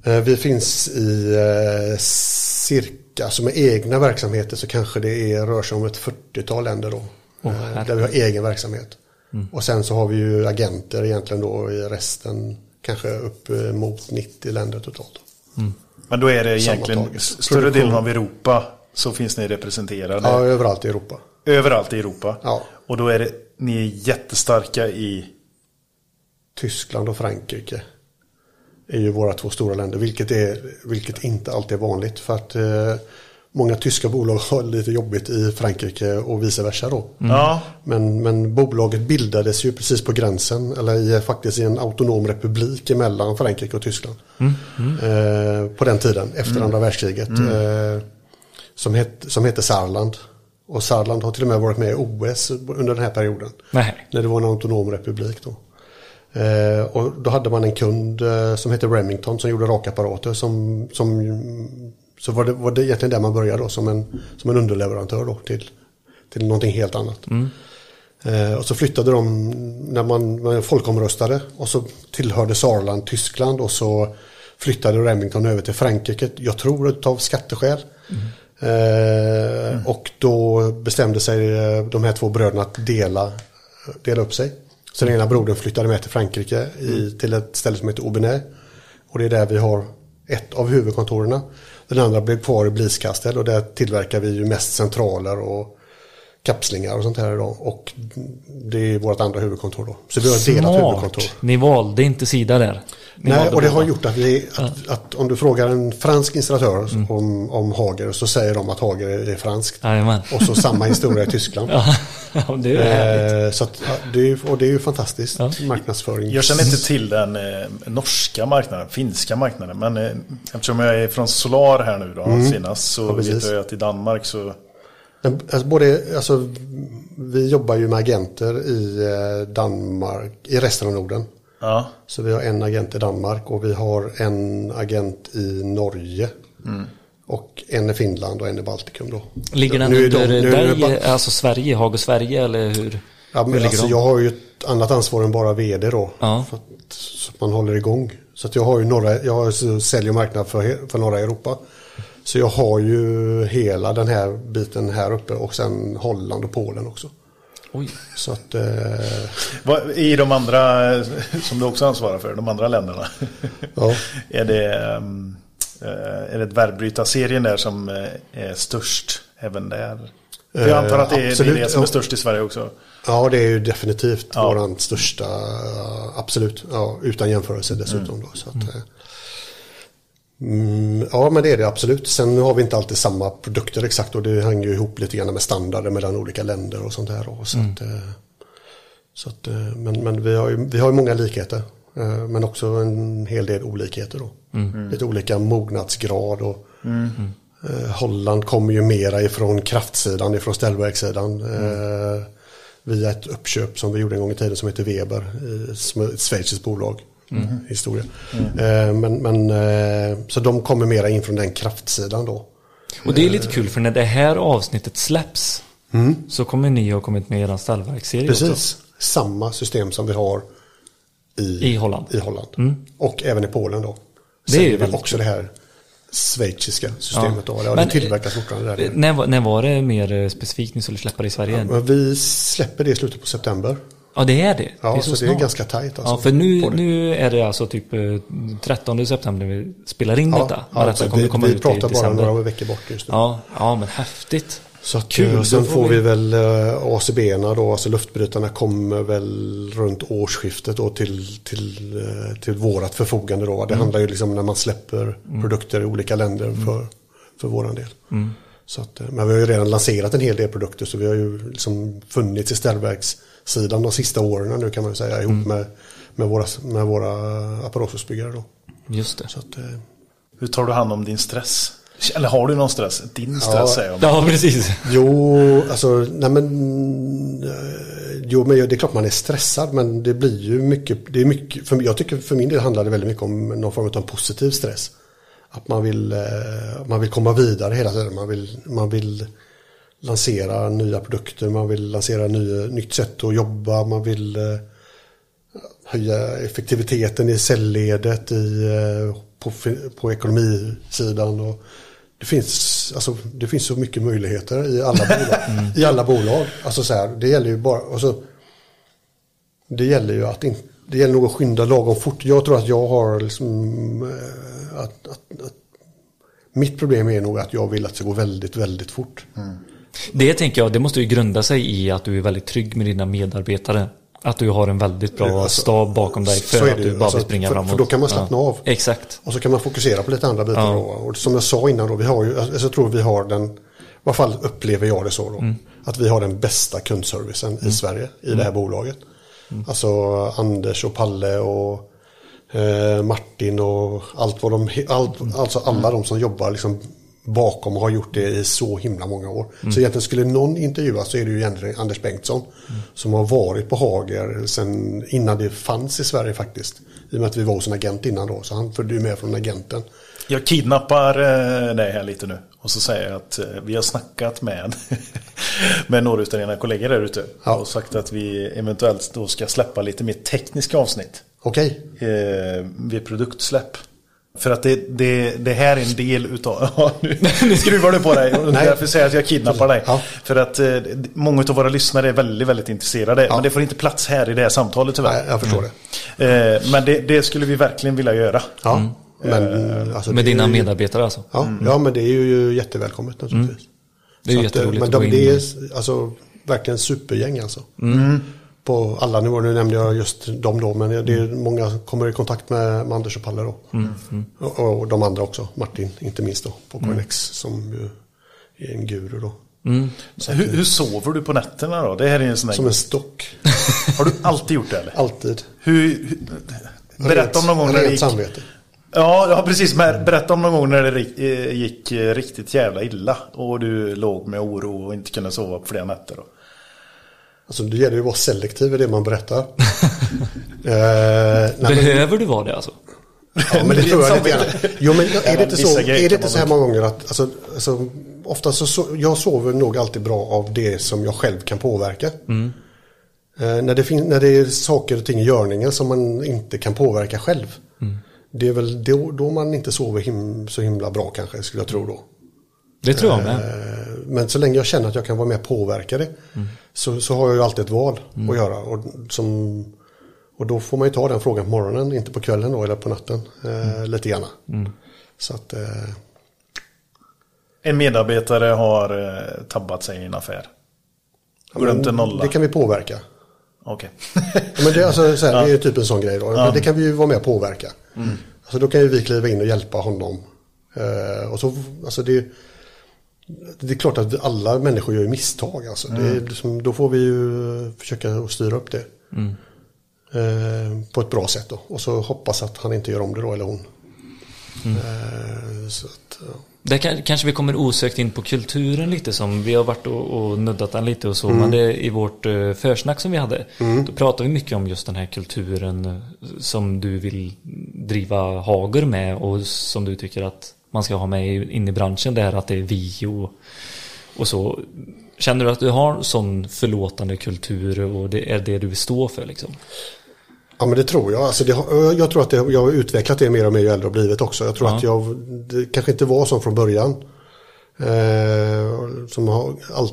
C: Eh, Vi finns i eh, cirka, alltså med egna verksamheter så kanske det är, rör sig om ett 40-tal länder då. eh, där vi har egen verksamhet. Och sen så har vi ju agenter egentligen då i resten, kanske upp eh, mot 90 länder totalt.
A: Men då är det egentligen
C: Sammantaget.
A: större delen av Europa så finns ni representerade.
C: Ja, överallt i Europa.
A: Överallt i Europa.
C: Ja.
A: Och då är det, ni är jättestarka i...
C: Tyskland och Frankrike är ju våra två stora länder, vilket, är, vilket inte alltid är vanligt. För att eh, många tyska bolag har lite jobbigt i Frankrike och vice versa då.
A: Ja,
C: Men, men bolaget bildades ju precis på gränsen, eller i, faktiskt i en autonom republik emellan Frankrike och Tyskland. Eh, på den tiden, efter andra världskriget. Eh, som, het, som heter Saarland. Och Saarland har till och med varit med i OS under den här perioden.
B: Nej.
C: När det var en autonom republik då. Eh, och då hade man en kund eh, som hette Remington som gjorde rakapparater som, som så var det, var det egentligen där man började då som en, som en underleverantör då till, till någonting helt annat. Eh, och så flyttade de när man, man folkomröstade och så tillhörde Saarland Tyskland och så flyttade Remington över till Frankrike. Jag tror av skatteskäl. Eh, Och då bestämde sig eh, de här två bröderna att dela, dela upp sig. Så den ena brodern flyttade med till Frankrike i, till ett ställe som heter Aubernais. Och det är där vi har ett av huvudkontoren. Den andra blev kvar i Bliskastel och där tillverkar vi ju mest centraler och kapslingar och sånt här idag. Och det är vårt andra huvudkontor då. Så vi har ett delat huvudkontor.
B: Smart. Ni valde inte sida där. Ni
C: Nej, och det har gjort att, vi, att, att om du frågar en fransk installatör
B: Mm.
C: om, om Hager så säger de att Hager är franskt. Och så samma historia i Tyskland.
B: Ja, det är.
C: Eh, så att, det är, och det är ju fantastiskt.
B: Ja.
C: Marknadsföring.
A: jag känner inte till den eh, norska marknaden, finska marknaden. Men eh, eftersom jag är från Solar här nu då, senast så
C: Mm. Ja, precis.
A: vet jag att i Danmark så...
C: Alltså, både, alltså, vi jobbar ju med agenter i eh, Danmark, i resten av Norden.
A: Ja,
C: Så vi har en agent i Danmark och vi har en agent i Norge. Och en i Finland och en i Baltikum då.
B: Ligger den
C: Nu är
B: under
C: de- nu
B: dig,
C: bara-
B: alltså Sverige, Hager Sverige eller hur?
C: Ja,
B: hur
C: men
B: ligger
C: alltså,
B: de?
C: jag har ju ett annat ansvar än bara vd då.
B: Ja.
C: För att, så att man håller igång. Så att jag har ju norra, jag har ju sälj och marknad för, för norra Europa. Så jag har ju hela den här biten här uppe och sen Holland och Polen också.
B: Oj.
C: Så att, eh,
A: Vad- I de andra, som du också ansvarar för, de andra länderna.
C: ja.
A: är det, Eh, är det dvärgbrytarserien där som eh, är störst även där? För jag antar att det är det, är
C: absolut,
A: det som är störst i Sverige också.
C: Ja, det är ju definitivt
A: Ja.
C: våran största, absolut, ja, utan jämförelse dessutom. Då, så att, eh, mm, ja, men det är det absolut. Sen har vi inte alltid samma produkter exakt och det hänger ju ihop lite grann med standarder mellan olika länder och sånt här. Då, så att, eh, så att, eh, men men vi, har ju, vi har ju många likheter, eh, men också en hel del olikheter. Då. Lite olika mognadsgrad. Och, Eh, Holland kommer ju mera ifrån kraftsidan, ifrån ställverkssidan. Eh, via ett uppköp som vi gjorde en gång i tiden som heter Weber, som är ett schweiziskt bolag. Historia. Eh, men, men, eh, så de kommer mera in från den kraftsidan då.
B: Och det är lite kul för när det här avsnittet släpps så kommer ni ha kommit med i er stallverksserie också.
C: Precis, samma system som vi har i,
B: I Holland.
C: I Holland. Och även i Polen då.
B: Det är väldigt
C: också det här schweiziska systemet då. Ja,
B: Men,
C: det tillverkas fortfarande där.
B: Eh, När, när var det mer eh, specifikt ni skulle släppa det i Sverige? Ja,
C: Men vi släpper det i slutet på september.
B: det är det.
C: Ja,
B: det är
C: så,
B: så,
C: det är ganska tajt alltså.
B: Ja, för nu, nu är det alltså typ eh, 13 september när vi spelar in detta.
C: Ja, alltså, vi, vi pratar bara några veckor bort just nu.
B: Ja, ja, men häftigt.
C: Så att,
B: Kul,
C: eh, sen
B: får vi-
C: vi väl eh, ACB-erna då, alltså luftbrytarna kommer väl runt årsskiftet då till, till, eh, till vårat förfogande då. Det handlar ju liksom när man släpper produkter i olika länder för, för våran del. Så att, men vi har ju redan lanserat en hel del produkter så vi har ju liksom funnits i ställverkssidan de sista åren nu kan man ju säga ihop med, med våra, med våra Apparosos-byggare då.
B: Just det.
C: Så att,
A: Hur tar du hand om din stress? Eller har du någon stress? Din stress
C: Ja.
A: säger jag.
B: Ja, precis.
C: Jo, alltså, nej men, eh, jo, men det är klart man är stressad, men det blir ju mycket, det är mycket, för, jag tycker för min del handlar det väldigt mycket om någon form av en positiv stress. Att man vill, eh, man vill komma vidare hela tiden, man vill, man vill lansera nya produkter, man vill lansera nya, nytt sätt att jobba, man vill eh, höja effektiviteten i cellledet, i, på, på ekonomisidan. Och det, finns, alltså, det finns så mycket möjligheter i alla bolag. I alla bolag. Alltså, så här, det gäller ju bara... Alltså, det gäller ju att in, det gäller nog att skynda lagom fort. Jag tror att jag har liksom, eh, att, att, att mitt problem är nog att jag vill att det ska gå väldigt, väldigt fort.
B: Det tänker jag, det måste ju grunda sig i att du är väldigt trygg med dina medarbetare. Att du har en väldigt bra
C: Alltså,
B: stab bakom dig för att
C: det
B: du bara
C: Alltså,
B: vill springa
C: för-
B: framåt.
C: för då kan man slappna
B: ja.
C: av.
B: Exakt.
C: Och så kan man fokusera på lite andra bitar.
B: Ja.
C: Då. Och som jag sa innan då, vi har ju, alltså, jag tror vi har den, i alla fall upplever jag det så då,
B: Mm.
C: att vi har den bästa kundservicen i Sverige i det här bolaget.
B: Mm.
C: Alltså Anders och Palle och eh, Martin och allt vad de, allt,
B: Mm.
C: alltså alla de som jobbar liksom bakom och har gjort det i så himla många år.
B: Mm.
C: Så egentligen skulle någon intervjuas så är det ju egentligen Anders Bengtsson som har varit på Hager sen innan det fanns i Sverige faktiskt. I och med att vi var hos en agent innan då, så han följde ju med från agenten.
A: Jag kidnappar eh, dig här lite nu. Och så säger jag att eh, vi har snackat med, med några av dina kollegor där ute.
C: Ja.
A: Och sagt att vi eventuellt då ska släppa lite mer tekniska avsnitt.
C: Okej,
A: Eh, vid produktsläpp. För att det, det, det här är en del utav... Ja, nu, nu skruvar du på dig.
C: Nej.
A: därför säger jag att jag kidnappar dig.
C: Ja.
A: För att eh, många av våra lyssnare är väldigt, väldigt intresserade.
C: Ja.
A: Men det får inte plats här i det här samtalet tyvärr.
C: Nej, jag förstår det.
A: Eh, men det, det skulle vi verkligen vilja göra.
C: Ja, men, alltså,
B: Med dina
C: ju-
B: medarbetare alltså.
C: Ja, ja, men det är ju jättevälkommet naturligtvis.
B: Det är ju
C: att, eh,
B: jätteroligt
C: Men
B: att gå
C: de,
B: in
C: det är alltså, verkligen supergäng alltså. På alla nivåer. Nu nämnde jag just dem då, men det är många som kommer i kontakt med, med Anders och Palle då. Och, och de andra också. Martin, inte minst då, på KNX som ju är en guru då.
A: Så hur, hur sover du på nätterna då? Det här är en sån här...
C: Som en stock.
A: Har du alltid gjort det eller?
C: Alltid.
A: Hur, hur, berätta om någon gång när det gick...
C: samvete.
A: Ja, ja, precis. Men berätta om någon gång när det eh, gick eh, riktigt jävla illa. Och du låg med oro och inte kunde sova på flera nätter. Då.
C: Alltså det gäller ju att vara selektiv i det man berättar. eh, nej, men-
B: Behöver du vara det alltså?
C: Ja, men det tror jag lite grann. Jo, men är det inte så, är det inte så här många gånger att, alltså, alltså, ofta så, så, jag sover nog alltid bra av det som jag själv kan påverka. Eh, när, det när det är saker och ting i görningen som man inte kan påverka själv. Det är väl då, då man inte sover him, så himla bra kanske, skulle jag tro då.
B: Det tror jag med.
C: Eh, Men så länge jag känner att jag kan vara med och påverka det så, så har jag ju alltid ett val att göra. Och, som, och då får man ju ta den frågan på morgonen, inte på kvällen då eller på natten. Eh, Lite grann. Så att, eh,
A: En medarbetare har eh, tabbat sig i en affär. Glömt en nolla.
C: det kan vi påverka.
A: Okej.
C: Ja, men det, alltså, så här, det är typ en sån grej då.
A: Ja.
C: Det kan vi ju vara med och påverka. Alltså, då kan ju vi kliva in och hjälpa honom. Eh, och så, alltså det, det är klart att alla människor gör misstag. Alltså. Det är liksom, då får vi ju försöka att styra upp det. Eh, på ett bra sätt då. Och så hoppas att han inte gör om det då, eller hon. Eh, så att, ja.
B: Där kan, kanske vi kommer osökt in på kulturen lite som vi har varit och, och nuddat den lite och så. Men det, i vårt uh, försnack som vi hade. Då pratade vi mycket om just den här kulturen eh, som du vill driva Hager med och som du tycker att man ska ha med in i branschen. Det här att det är vi och, och så. Känner du att du har sån förlåtande kultur och det är det du vill stå för liksom?
C: Ja men det tror jag. Alltså det, jag tror att det, jag har utvecklat det mer och mer ju äldre jag blivit också. Jag tror
B: Ja.
C: att jag, det kanske inte var som från början. Eh, som har, all,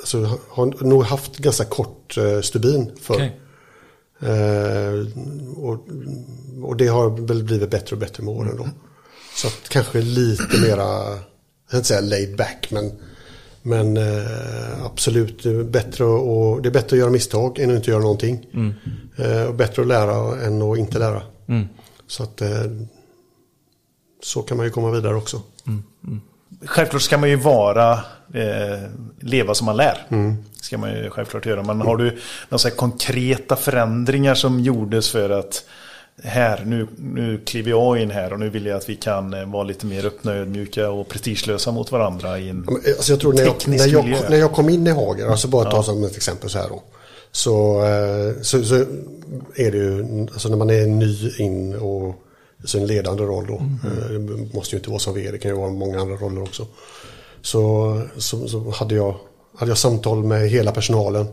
C: alltså, har nog haft ganska kort eh, stubin för.
B: Okej.
C: Eh, och, och det har väl blivit bättre och bättre med åren då. Så att kanske lite mera, jag ska inte säga laid back, men, men eh, absolut det är, bättre och, det är bättre att göra misstag än att inte göra någonting. Eh, och bättre att lära än att inte lära. Så att eh, så kan man ju komma vidare också.
A: Självklart ska man ju vara, eh, leva som man lär. Ska man ju självklart göra. Men har du några konkreta förändringar som gjordes för att här, nu, nu kliver jag in här och nu vill jag att vi kan eh, vara lite mer öppna, ödmjuka och prestigelösa mot varandra. I en,
C: Ja, Alltså jag tror när jag, när, jag,
A: miljö.
C: när jag kom in i Hager, alltså bara ta som ett exempel så här då. Så, eh, så, så är det ju, alltså när man är ny in och så en ledande roll då. eh, Det måste ju inte vara som vd, det kan ju vara många andra roller också. Så, så, så hade, jag, hade jag samtal med hela personalen.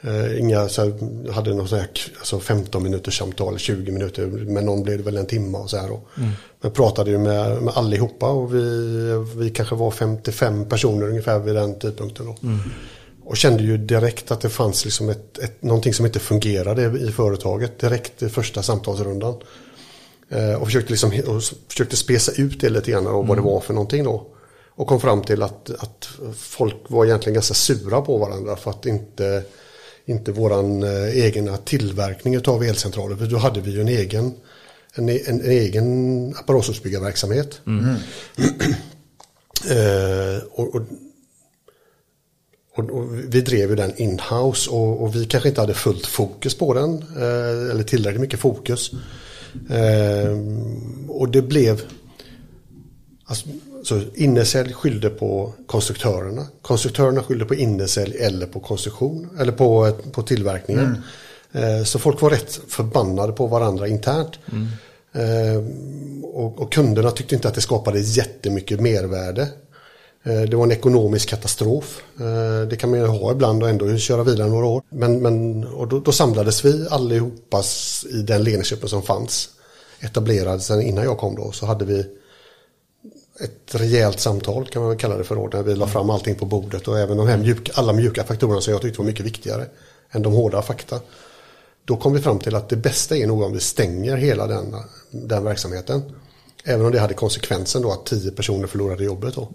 C: Eh, inga, så här, hade något så här, alltså 15 minuters samtal, 20 minuter, med någon blev det väl en timme och så här då. Men pratade ju med, med allihopa och vi, vi kanske var 55 personer ungefär vid den tidpunkten då. Och kände ju direkt att det fanns liksom ett, ett, någonting som inte fungerade i företaget direkt i första samtalsrundan. Eh, och försökte, liksom, och försökte spesa ut det lite grann och vad det var för någonting då. Och kom fram till att, att folk var egentligen ganska sura på varandra för att inte, inte våran eh, egna tillverkning av elcentraler, för då hade vi ju en egen, en, en, en egen apparathusbyggarverksamhet. eh, och, och, och, och vi drev ju den in-house och, och vi kanske inte hade fullt fokus på den. Eh, eller tillräckligt mycket fokus. Eh, och det blev... Alltså, så Innesälj skyllde på konstruktörerna. Konstruktörerna skyllde på Innesälj eller på konstruktion. Eller på, på tillverkningen. Eh, så folk var rätt förbannade på varandra internt. Eh, och, och kunderna tyckte inte att det skapade jättemycket mervärde. Eh, Det var en ekonomisk katastrof. Det kan man ju ha ibland och ändå köra vidare några år. Men, men, och då, då samlades vi allihopa i den ledningsgruppen som fanns. Etablerad sen innan jag kom då så hade vi ett rejält samtal kan man väl kalla det för då. Där vi la fram allting på bordet och även de här mjuka, alla mjuka faktorerna som jag tyckte var mycket viktigare än de hårda fakta. Då kom vi fram till att det bästa är nog om vi stänger hela den, den verksamheten. Även om det hade konsekvensen då att tio personer förlorade jobbet då.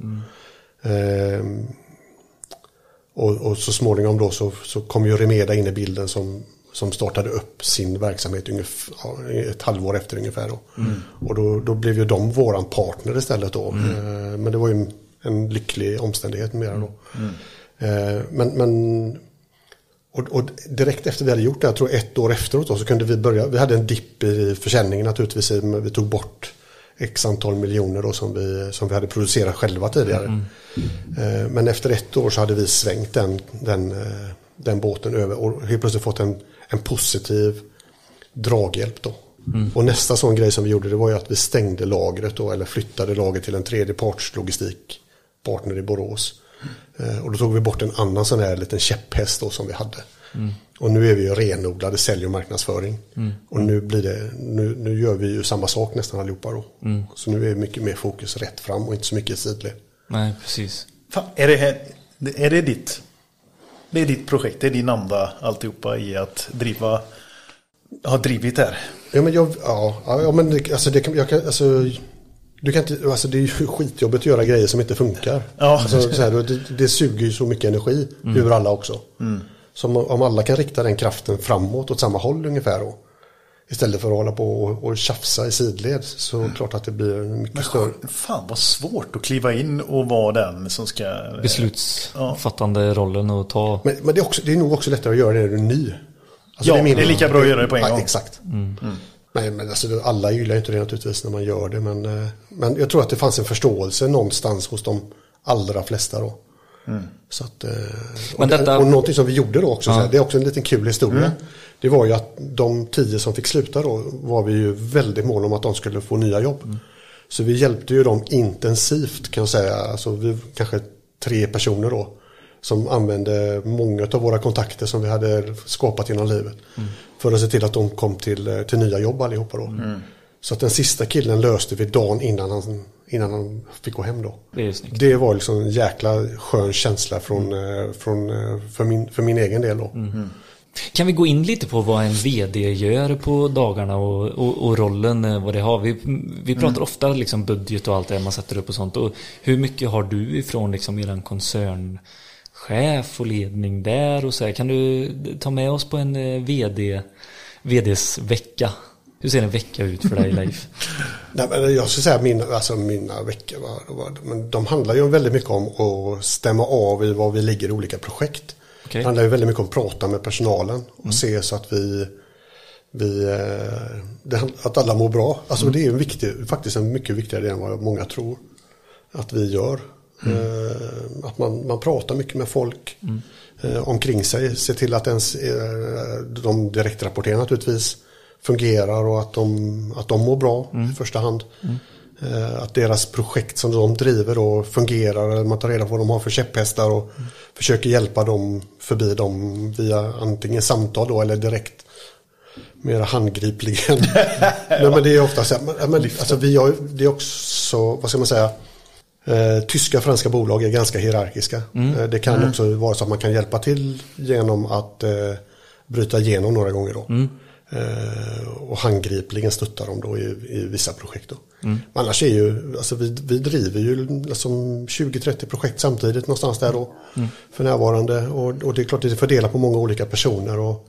C: Ehm, och, och så småningom då så, så kom ju Remeda in i bilden som, som startade upp sin verksamhet ungefär, ett halvår efter ungefär. Då. Och då, då blev ju de våran partner istället då. Ehm, men det var ju en, en lycklig omständighet mera då. Ehm, men, men och, och direkt efter vi hade gjort det, jag tror ett år efteråt då, så kunde vi börja, vi hade en dipp i försäljningen naturligtvis, men vi tog bort x antal miljoner då som vi, som vi hade producerat själva tidigare. Eh, Men efter ett år så hade vi svängt den, den, eh, den båten över och helt plötsligt fått en, en positiv draghjälp då. Och nästa sån grej som vi gjorde det var ju att vi stängde lagret då, eller flyttade lagret till en tredje parts logistikpartner i Borås. Eh, Och då tog vi bort en annan sån här liten käpphäst då som vi hade. Och nu är vi ju renodlade sälj och marknadsföring. Och nu blir det, nu, nu gör vi ju samma sak nästan allihopa då. Så nu är mycket mer fokus rätt fram och inte så mycket i sidled.
B: Nej, precis.
A: Fan, är, det här, är det ditt? Det är ditt projekt, det är din anda alltihopa i att driva, ha drivit det här.
C: Ja men jag, ja, ja men det, alltså det kan, jag kan, alltså Du kan inte, alltså det är ju skitjobbigt att göra grejer som inte funkar.
A: Ja.
C: Alltså, så här, det, det suger ju så mycket energi ur alla också. Så om, om alla kan rikta den kraften framåt åt samma håll ungefär då. Istället för att hålla på och, och tjafsa i sidled så är det klart att det blir mycket större.
A: Fan vad svårt att kliva in och vara den som ska...
B: Beslutsfattande rollen och ta.
C: Men, men det, är också, det är nog också lättare att göra det när du är ny. Alltså,
A: Ja,
C: min-
A: det är lika bra att göra det på en
C: Ja,
A: gång.
C: Exakt. Nej, men alltså, alla gillar ju inte det naturligtvis när man gör det. Men, eh, men jag tror att det fanns en förståelse någonstans hos de allra flesta då. Så att, eh, och,
B: Men
C: det-
B: detta-
C: och någonting som vi gjorde då också, så här, det är också en liten kul historia. Det var ju att de tio som fick sluta då var vi ju väldigt måna om att de skulle få nya jobb. Så vi hjälpte ju dem intensivt kan jag säga. Alltså vi kanske tre personer då. Som använde många av våra kontakter som vi hade skapat genom livet. För att se till att de kom till, till nya jobb allihopa då. Så att den sista killen löste vi dagen innan han, innan han fick gå hem då.
B: Det.
C: Det var liksom en jäkla skön känsla från, eh, från, eh, för, min, för min egen del då.
B: Kan vi gå in lite på vad en VD gör på dagarna och, och, och rollen eh, vad det har? Vi, vi pratar ofta liksom budget och allt det man sätter upp och sånt. Och hur mycket har du ifrån liksom eran koncernchef och ledning där och så här? Kan du ta med oss på en eh, VD, VDs vecka? Hur ser en vecka ut för dig Leif?
C: Nej, men jag skulle säga mina, alltså mina veckor, var, var, men de handlar ju väldigt mycket om att stämma av i var vi ligger i olika projekt.
B: Okej.
C: Det handlar ju väldigt mycket om att prata med personalen och se så att vi, vi eh, det, att alla mår bra. Alltså det är en viktig, faktiskt en mycket viktigare del än vad många tror att vi gör. Eh, att man, man pratar mycket med folk eh, omkring sig. Se till att ens, de direktrapporterar naturligtvis fungerar och att de, att de mår bra i första hand. Eh, att deras projekt som de driver då fungerar. eller Man tar reda på vad de har för käpphästar och försöker hjälpa dem förbi dem via antingen samtal då eller direkt mer handgripligen. Nej, men det är ofta så här, men, alltså, vi har, det är också, vad ska man säga, eh, tyska och franska bolag är ganska hierarkiska. Eh, det kan också vara så att man kan hjälpa till genom att eh, bryta igenom några gånger då. Eh, och handgripligen stötta dem då i, i vissa projekt. Då. Men annars är ju, alltså vi, vi driver ju alltså 20-30 projekt samtidigt någonstans där då. För närvarande. Och, och det är klart att det är fördelat på många olika personer. Och,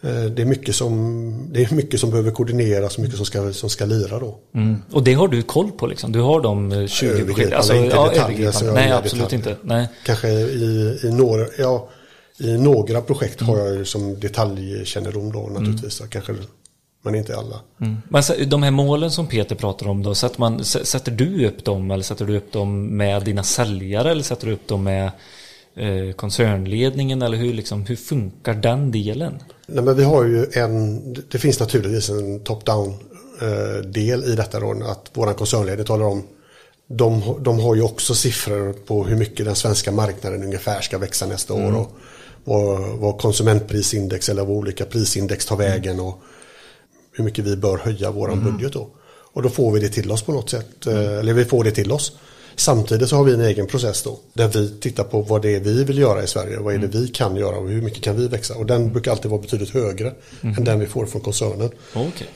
C: eh, det, är mycket som, det är mycket som behöver koordineras och mycket som ska, som ska lira då.
B: Mm. Och det har du koll på liksom? Du har de eh, 20
C: Övergripande,
B: projekt? Alltså,
C: inte
B: ja,
C: detaljer,
B: Nej, absolut
C: detaljer.
B: inte. Nej.
C: Kanske i, i, några, ja, i några projekt har jag ju som detaljkännedom då naturligtvis. Så Kanske, men inte alla.
B: Men så- de här målen som Peter pratar om då, sätter, man, sätter du upp dem eller sätter du upp dem med dina säljare eller sätter du upp dem med eh, koncernledningen eller hur, liksom, hur funkar den delen?
C: Nej, men vi har ju en, det finns naturligtvis en top-down eh, del i detta då. Att våran koncernledning talar om de, de har ju också siffror på hur mycket den svenska marknaden ungefär ska växa nästa år. Och, och vad konsumentprisindex eller vad olika prisindex tar vägen. Och hur mycket vi bör höja våran budget då. Och då får vi det till oss på något sätt. eh, Eller vi får det till oss. Samtidigt så har vi en egen process då. Där vi tittar på vad det är vi vill göra i Sverige. Vad är det vi kan göra och hur mycket kan vi växa. Och den brukar alltid vara betydligt högre än den vi får från koncernen.
B: Okej.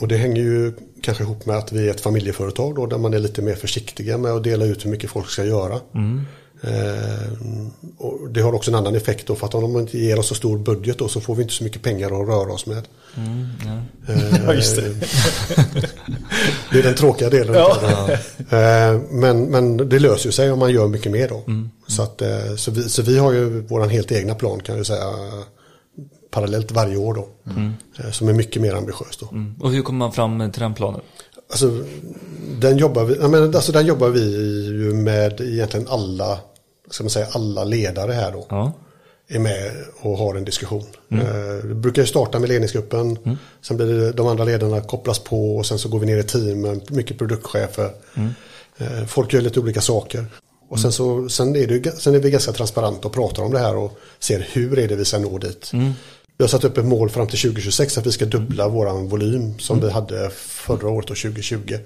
C: Och det hänger ju kanske ihop med att vi är ett familjeföretag då, där man är lite mer försiktiga med att dela ut hur mycket folk ska göra. Eh, det har också en annan effekt då, för att om de inte ger oss så stor budget då, så får vi inte så mycket pengar att röra oss med. Eh,
A: Ja, just det.
C: det är den tråkiga delen.
A: Ja.
C: Eh, men, men det löser sig om man gör mycket mer då. Så, att, eh, så, vi, så vi har ju vår helt egna plan kan jag säga parallellt varje år då. Eh, Som är mycket mer ambitiös då.
B: Mm. Och hur kommer man fram till den planen?
C: Alltså, den jobbar vi, jag menar, alltså, den jobbar vi ju med egentligen alla, ska man säga, alla ledare här då.
B: Ja.
C: Är med och har en diskussion. Eh, Vi brukar ju starta med ledningsgruppen. Sen blir det de andra ledarna kopplas på och sen så går vi ner i team med mycket produktchefer. Eh, Folk gör lite olika saker. Och sen, så, sen, är det, sen är vi ganska transparenta och pratar om det här och ser hur är det vi ska nå dit. Vi har satt upp ett mål fram till 2026 att vi ska dubbla våran volym som vi hade förra året och 2020.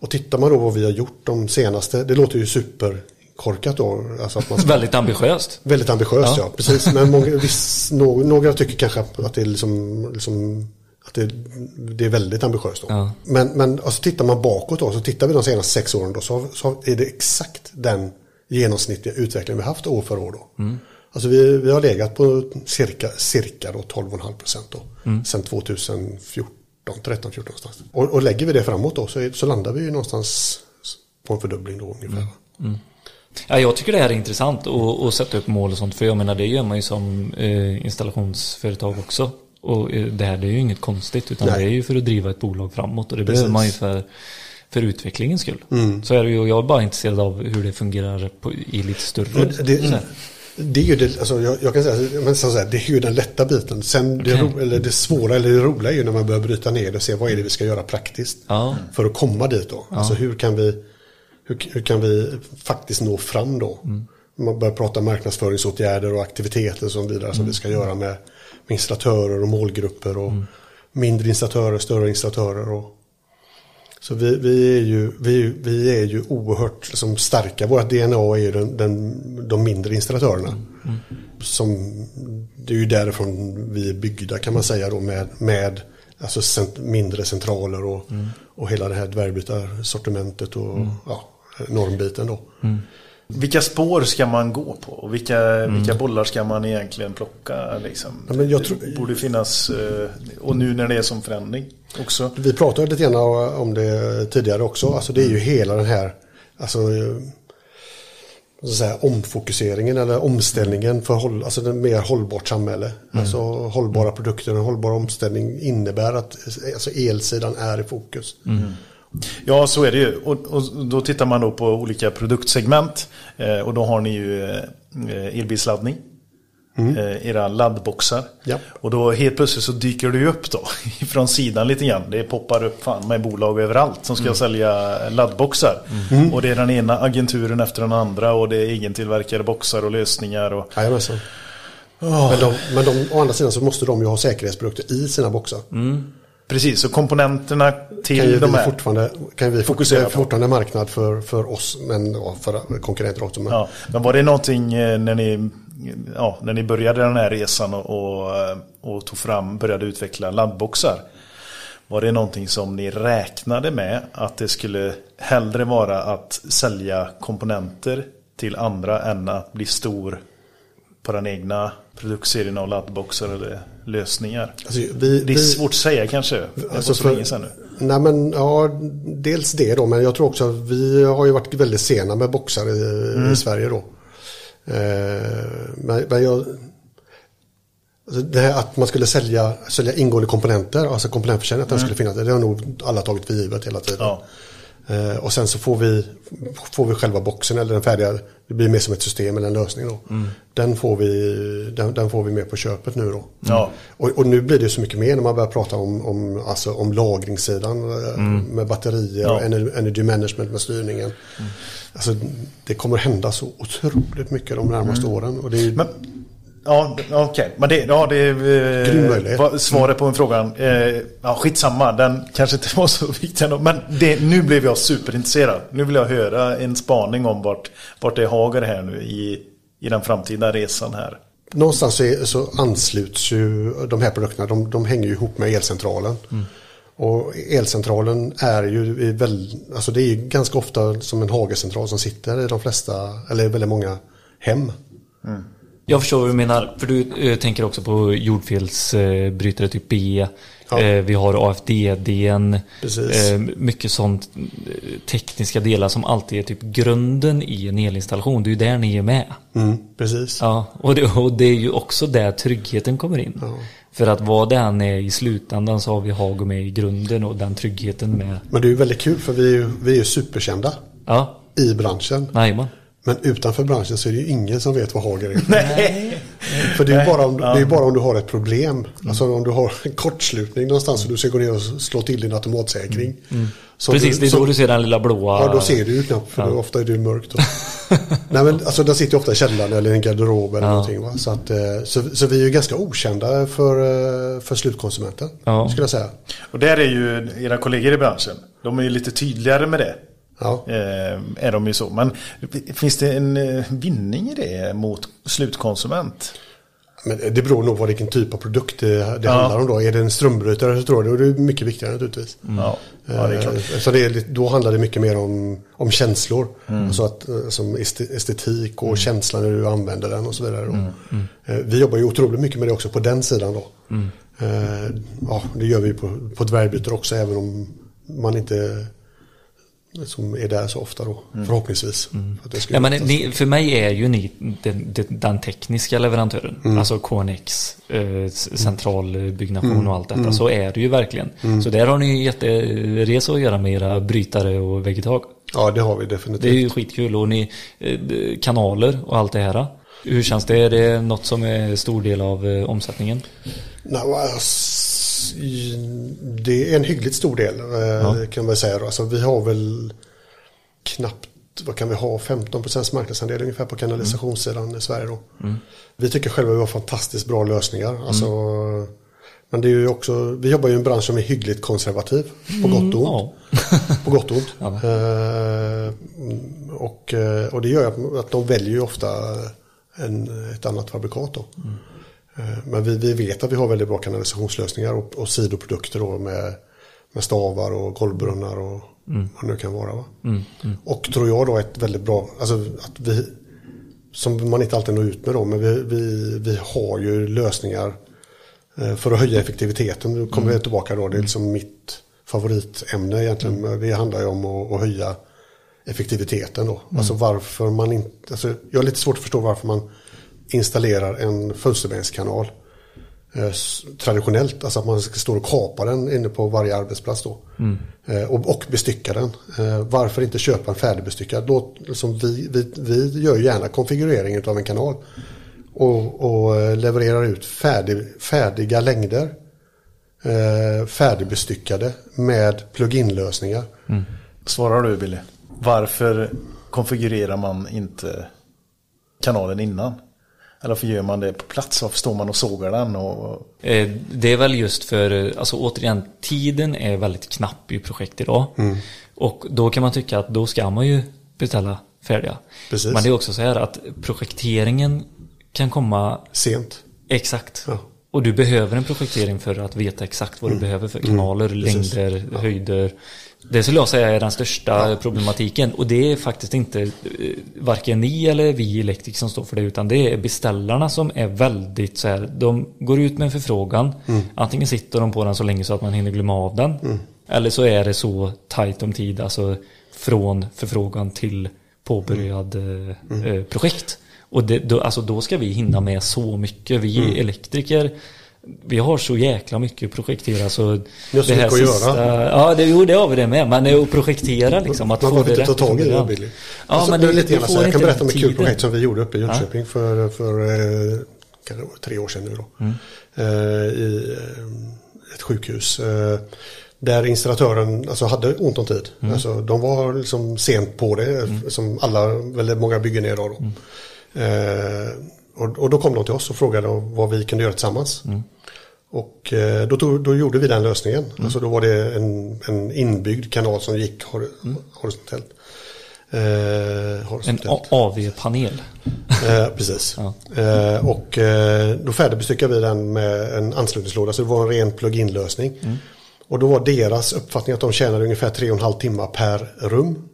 C: Och tittar man då vad vi har gjort de senaste, det låter ju superkorkat då. Alltså att man ska,
B: Väldigt ambitiöst.
C: väldigt ambitiöst ja, precis. Men många, viss, några, några tycker kanske att det är liksom, liksom Att det, det är väldigt ambitiöst då.
B: Ja.
C: Men, men alltså, tittar man bakåt då, så tittar vi de senaste sex åren då, så, så är det exakt den genomsnittliga utvecklingen vi haft år för år då. Alltså vi, vi har legat på cirka, cirka då 12,5 procent då. Sen 2014, 13, 14 någonstans. Och, och lägger vi det framåt då så, är, så landar vi ju någonstans på en fördubbling då ungefär.
B: Ja, jag tycker det här är intressant att, sätta upp mål och sånt. För jag menar det gör man ju som eh, installationsföretag också. Och eh, det här det är ju inget konstigt utan
C: Nej.
B: det är ju för att driva ett bolag framåt. Och det
C: Precis.
B: behöver man ju för, för utvecklingens skull. Så är det ju. och Jag är bara intresserad av hur det fungerar på, i lite större.
C: Det,
B: här.
C: Det är ju det, alltså jag, jag kan säga, men så här, det är ju den lätta biten. Sen det,
B: Okej.
C: ro, eller det svåra eller det roliga är ju när man börjar bryta ner det och se vad är det vi ska göra praktiskt.
B: Ja.
C: För att komma dit då. Alltså hur kan vi, hur, hur kan vi faktiskt nå fram då? Man börjar prata marknadsföringsåtgärder och aktiviteter och så vidare som vi ska göra med, med installatörer och målgrupper och mindre installatörer, större installatörer och så vi, vi, är ju, vi, vi är ju oerhört liksom, starka. Vårt DNA är ju den, den, de mindre installatörerna. Som, det är ju därifrån vi är byggda kan man säga då med, med alltså cent, mindre centraler och, och hela det här dvärgbytarsortimentet och ja, normbiten då.
A: Vilka spår ska man gå på? Och vilka, vilka bollar ska man egentligen plocka? Liksom?
C: Ja, men jag tror-
A: Det borde finnas, eh, och nu när det är som förändring också.
C: Vi pratade lite grann om det tidigare också. Alltså det är ju hela den här alltså, jag säga, omfokuseringen eller omställningen för håll, alltså ett mer hållbart samhälle. Alltså hållbara produkter och hållbar omställning innebär att alltså, elsidan är i fokus.
A: Ja, så är det ju. Och, och då tittar man då på olika produktsegment. Eh, och då har ni ju eh, elbilsladdning. Eh, era laddboxar.
C: Ja.
A: Och då helt plötsligt så dyker det ju upp då. Från sidan lite grann. Det poppar upp fan med bolag överallt som ska sälja laddboxar. Och det är den ena agenturen efter den andra. Och det är egentillverkade boxar och lösningar. Och,
C: Jajamensan. Men, de, men de, å andra sidan så måste de ju ha säkerhetsprodukter i sina boxar.
A: Precis, så komponenterna till
C: Kan ju
A: de här.
C: fortfarande, kan vi
A: Fokusera på.
C: fortfarande marknad för, för oss, men ja, för konkurrenter också. Men,
A: Ja, men var det någonting eh, när ni, ja, när ni började den här resan och, och, eh, och tog fram, började utveckla laddboxar? Var det någonting som ni räknade med att det skulle hellre vara att sälja komponenter till andra än att bli stor på den egna produktserien av laddboxar eller lösningar?
C: Alltså, vi,
A: Det är svårt att säga kanske. Det
C: Alltså
A: så
C: för-
A: länge sedan nu.
C: Nej men ja, dels det då, men jag tror också att vi har ju varit väldigt sena med boxar i,
A: Mm.
C: i Sverige då. Eh, men, men jag, alltså det här att man skulle sälja, sälja ingående komponenter, alltså komponentförsäljning, att den skulle finnas, det har nog alla tagit för givet hela tiden.
A: Mm. Ja.
C: Eh, och sen så får vi, får vi själva boxen eller den färdiga, det blir mer som ett system eller en lösning då.
A: Mm.
C: Den, får vi, den, den får vi med på köpet nu då.
A: Ja.
C: Och, och nu blir det så mycket mer när man börjar prata om, om, alltså om lagringssidan eh, med batterier
A: Ja.
C: och ener- energy management med styrningen. Alltså, det kommer hända så otroligt mycket de närmaste åren. Och det är,
A: Men, ja, okej. Men det, ja, det är eh, var svaret på en fråga. Eh, ja, skitsamma, den kanske inte var så viktig ändå. Men det, nu blev jag superintresserad. Nu vill jag höra en spaning om vart, vart det hager här nu i, i den framtida resan här.
C: någonstans så, är, så ansluts ju de här produkterna, de, de hänger ju ihop med elcentralen. Och elcentralen är ju väl, alltså det är ju ganska ofta som en hagecentral som sitter i de flesta, eller väldigt många hem.
B: Jag förstår vad du menar. För du eh, tänker också på jordfelsbrytare typ B.
C: Ja.
B: Eh, vi har AFDD.
C: Precis.
B: Eh, mycket sånt eh, tekniska delar som alltid är typ grunden i en elinstallation. Det är ju där ni är med.
C: Mm, precis.
B: Ja, och det, och det är ju också där tryggheten kommer in. För att vad det än är i slutändan så har vi Hago med i grunden och den tryggheten med.
C: Men det är ju väldigt kul för vi är ju, vi är ju superkända
B: Ja,
C: i branschen.
B: jajamän.
C: Men utanför branschen så är det ju ingen som vet vad Hager är.
A: Nej.
C: För det är bara om, det är bara om du har ett problem. Alltså om du har en kortslutning någonstans och du ska gå ner och slå till din automatsäkring. Så
B: Precis,
C: du,
B: det är
C: så,
B: då du ser den lilla blåa.
C: Ja, då ser du ju knappt för då, ofta är det ju mörkt. Nej men alltså den sitter ju ofta i källaren eller i en garderob eller
B: Ja.
C: någonting. Va? Så, att, eh, så, så vi är ju ganska okända för, eh, för slutkonsumenten.
B: Ja.
C: Skulle jag säga.
A: Och där är ju era kollegor i branschen. De är ju lite tydligare med det.
C: Ja.
A: Eh, är de ju så. Men finns det en eh, vinning i det mot slutkonsument?
C: Men det beror nog på vilken typ av produkt det, det handlar om då. Är det en strömbrytare så tror jag det är mycket viktigare naturligtvis.
A: Ja, ja, det är klart.
C: Eh, Så det är, då handlar det mycket mer om, om känslor. Alltså att, som este- estetik och känsla när du använder den och så vidare. Då. Eh, Vi jobbar ju otroligt mycket med det också på den sidan då. Eh, Ja, det gör vi på, på dvärgbyter också även om man inte som är där så ofta då. Förhoppningsvis. För att det ska
B: Ja, men ni, för mig är ju ni den, den, tekniska leverantören.
C: Mm.
B: Alltså KNX, eh, s- central eh,
C: Mm.
B: och allt detta. Så är det ju verkligen. Så där har ni jätteresa att göra med era brytare och vegetag.
C: Ja, det har vi definitivt.
B: Det är ju skitkul och ni, eh, kanaler och allt det här. Hur känns det? Är det något som är stor del av eh, omsättningen?
C: I- det är en hyggligt stor del eh, kan man säga. Då. Alltså, vi har väl knappt, vad kan vi ha, 15% marknadsandel ungefär på kanalisationssidan i Sverige. Då. Vi tycker själva att vi har fantastiskt bra lösningar. Alltså, men det är ju också, vi jobbar ju i en bransch som är hyggligt konservativ på gott och ont.
B: Ja.
C: På gott och ont. Eh, och, eh, och det gör att, att de väljer ju ofta en, ett annat fabrikat. Då. Eh, Men vi, vi vet att vi har väldigt bra kanalisationslösningar och, och sidoprodukter då med, med stavar och golvbrunnar och vad det nu kan vara. Va? Och tror jag då ett väldigt bra, alltså att vi, som man inte alltid når ut med då, men vi, vi, vi har ju lösningar eh, för att höja effektiviteten. Nu kommer vi tillbaka då, det är liksom mitt favoritämne egentligen. Det handlar ju om att, att höja effektiviteten då. Alltså varför man inte, alltså jag har lite svårt att förstå varför man installerar en fönsterbenskanal eh, traditionellt. Alltså att man ska stå och kapa den inne på varje arbetsplats då. Eh, och, och bestycka den. Eh, varför inte köpa en färdigbestyckad? Låt, som vi, vi, vi gör gärna konfigureringen av en kanal. Och, och levererar ut färdig, färdiga längder. Färdigbestyckade med plug-in-lösningar.
A: Svarar du Billy? Varför konfigurerar man inte kanalen innan? Eller varför gör man det på plats? Varför står man och sågar den? Och...
B: Eh, Det är väl just för, eh, alltså återigen, tiden är väldigt knapp i projekt idag.
C: Mm.
B: Och då kan man tycka att då ska man ju beställa färdiga.
C: Precis.
B: Men det är också så här att projekteringen kan komma
C: Sent.
B: exakt.
C: Ja.
B: Och du behöver en projektering för att veta exakt vad du behöver för kanaler,
C: Mm.
B: längder, höjder. Det skulle jag säga är den största problematiken. Och det är faktiskt inte eh, varken ni eller vi elektriker som står för det. Utan det är beställarna som är väldigt så här. De går ut med en förfrågan.
C: Mm.
B: Antingen sitter de på den så länge så att man hinner glömma av den. Eller så är det så tajt om tid. Alltså från förfrågan till påbörjad eh, eh, projekt. Och det, då, alltså då ska vi hinna med så mycket. Vi elektriker vi har så jäkla mycket att projektera så
C: Ni har så mycket att göra.
B: Ja, det, jo, det har vi det med. Men att projektera liksom. Att
C: Man får
B: det
C: inte ta tag i det. Billy.
B: Ja,
C: Alltså,
B: men
C: det är lite grann här, jag kan berätta om ett kul projekt som vi gjorde uppe i Jönköping för, för eh, kanske det tre år sedan nu då.
B: Mm.
C: Eh, I eh, ett sjukhus. eh, Där installatören alltså, hade ont om tid.
B: Mm.
C: Alltså, de var liksom sent på det, som alla, väldigt många byggen är idag. Då.
B: Mm.
C: Och, och då kom de till oss och frågade om vad vi kunde göra tillsammans.
B: Mm.
C: Och eh, då, tog, då gjorde vi den lösningen. Alltså då var det en, en inbyggd kanal som gick hor, horisontellt. Eh,
B: En
C: horisontellt.
B: AV-panel.
C: Eh, precis. Eh, och då färdigbestyckade vi den med en anslutningslåda så det var en ren plug-in-lösning. Och då var deras uppfattning att de tjänade ungefär 3,5 timmar per rum.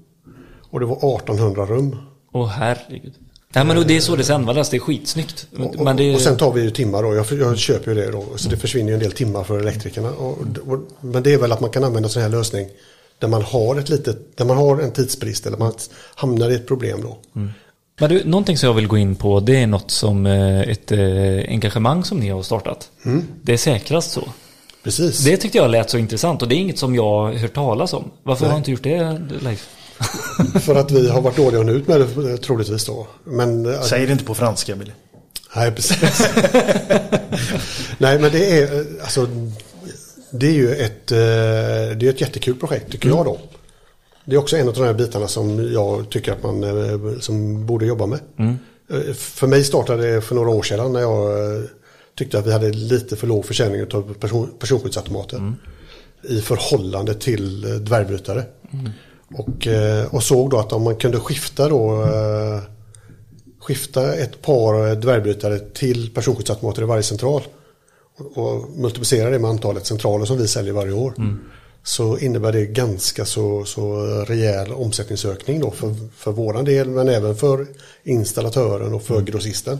C: Och det var 1800 rum.
B: Åh herregud. Nej men det är så det ska användas, det är skitsnyggt.
C: Och,
B: Men det,
C: och sen tar vi ju timmar då. Jag, jag köper ju det då. Så det försvinner ju en del timmar för elektrikerna. Och, och, men det är väl att man kan använda sån här lösning där man har ett litet, där man har en tidsbrist eller man hamnar i ett problem då.
B: men du, någonting som jag vill gå in på det är något som eh, ett eh, engagemang som ni har startat. Det är säkrast så.
C: Precis.
B: Det tyckte jag lät så intressant och det är inget som jag har hört talas om. Varför har du inte gjort det Leif?
C: För att vi har varit dåliga ut med det troligtvis då. Men eh,
A: Säg det inte på franska Billy.
C: Nej, precis. Nej, men det är eh, alltså det är ju ett, eh, det är ett jättekul projekt tycker jag då. Det är också en av de här bitarna som jag tycker att man eh, som borde jobba med. Eh, För mig startade det för några år sedan när jag eh, tyckte att vi hade lite för låg försäljning av person, personskyddsautomater. I förhållande till eh, dvärgbrytare. Och, eh, och såg då att om man kunde skifta då eh, skifta ett par dvärgbrytare till personskyddsautomater i varje central och, multiplicera det med antalet centraler som vi säljer varje år. Så innebär det ganska så, så rejäl omsättningsökning då för, för våran del men även för installatören och för grossisten.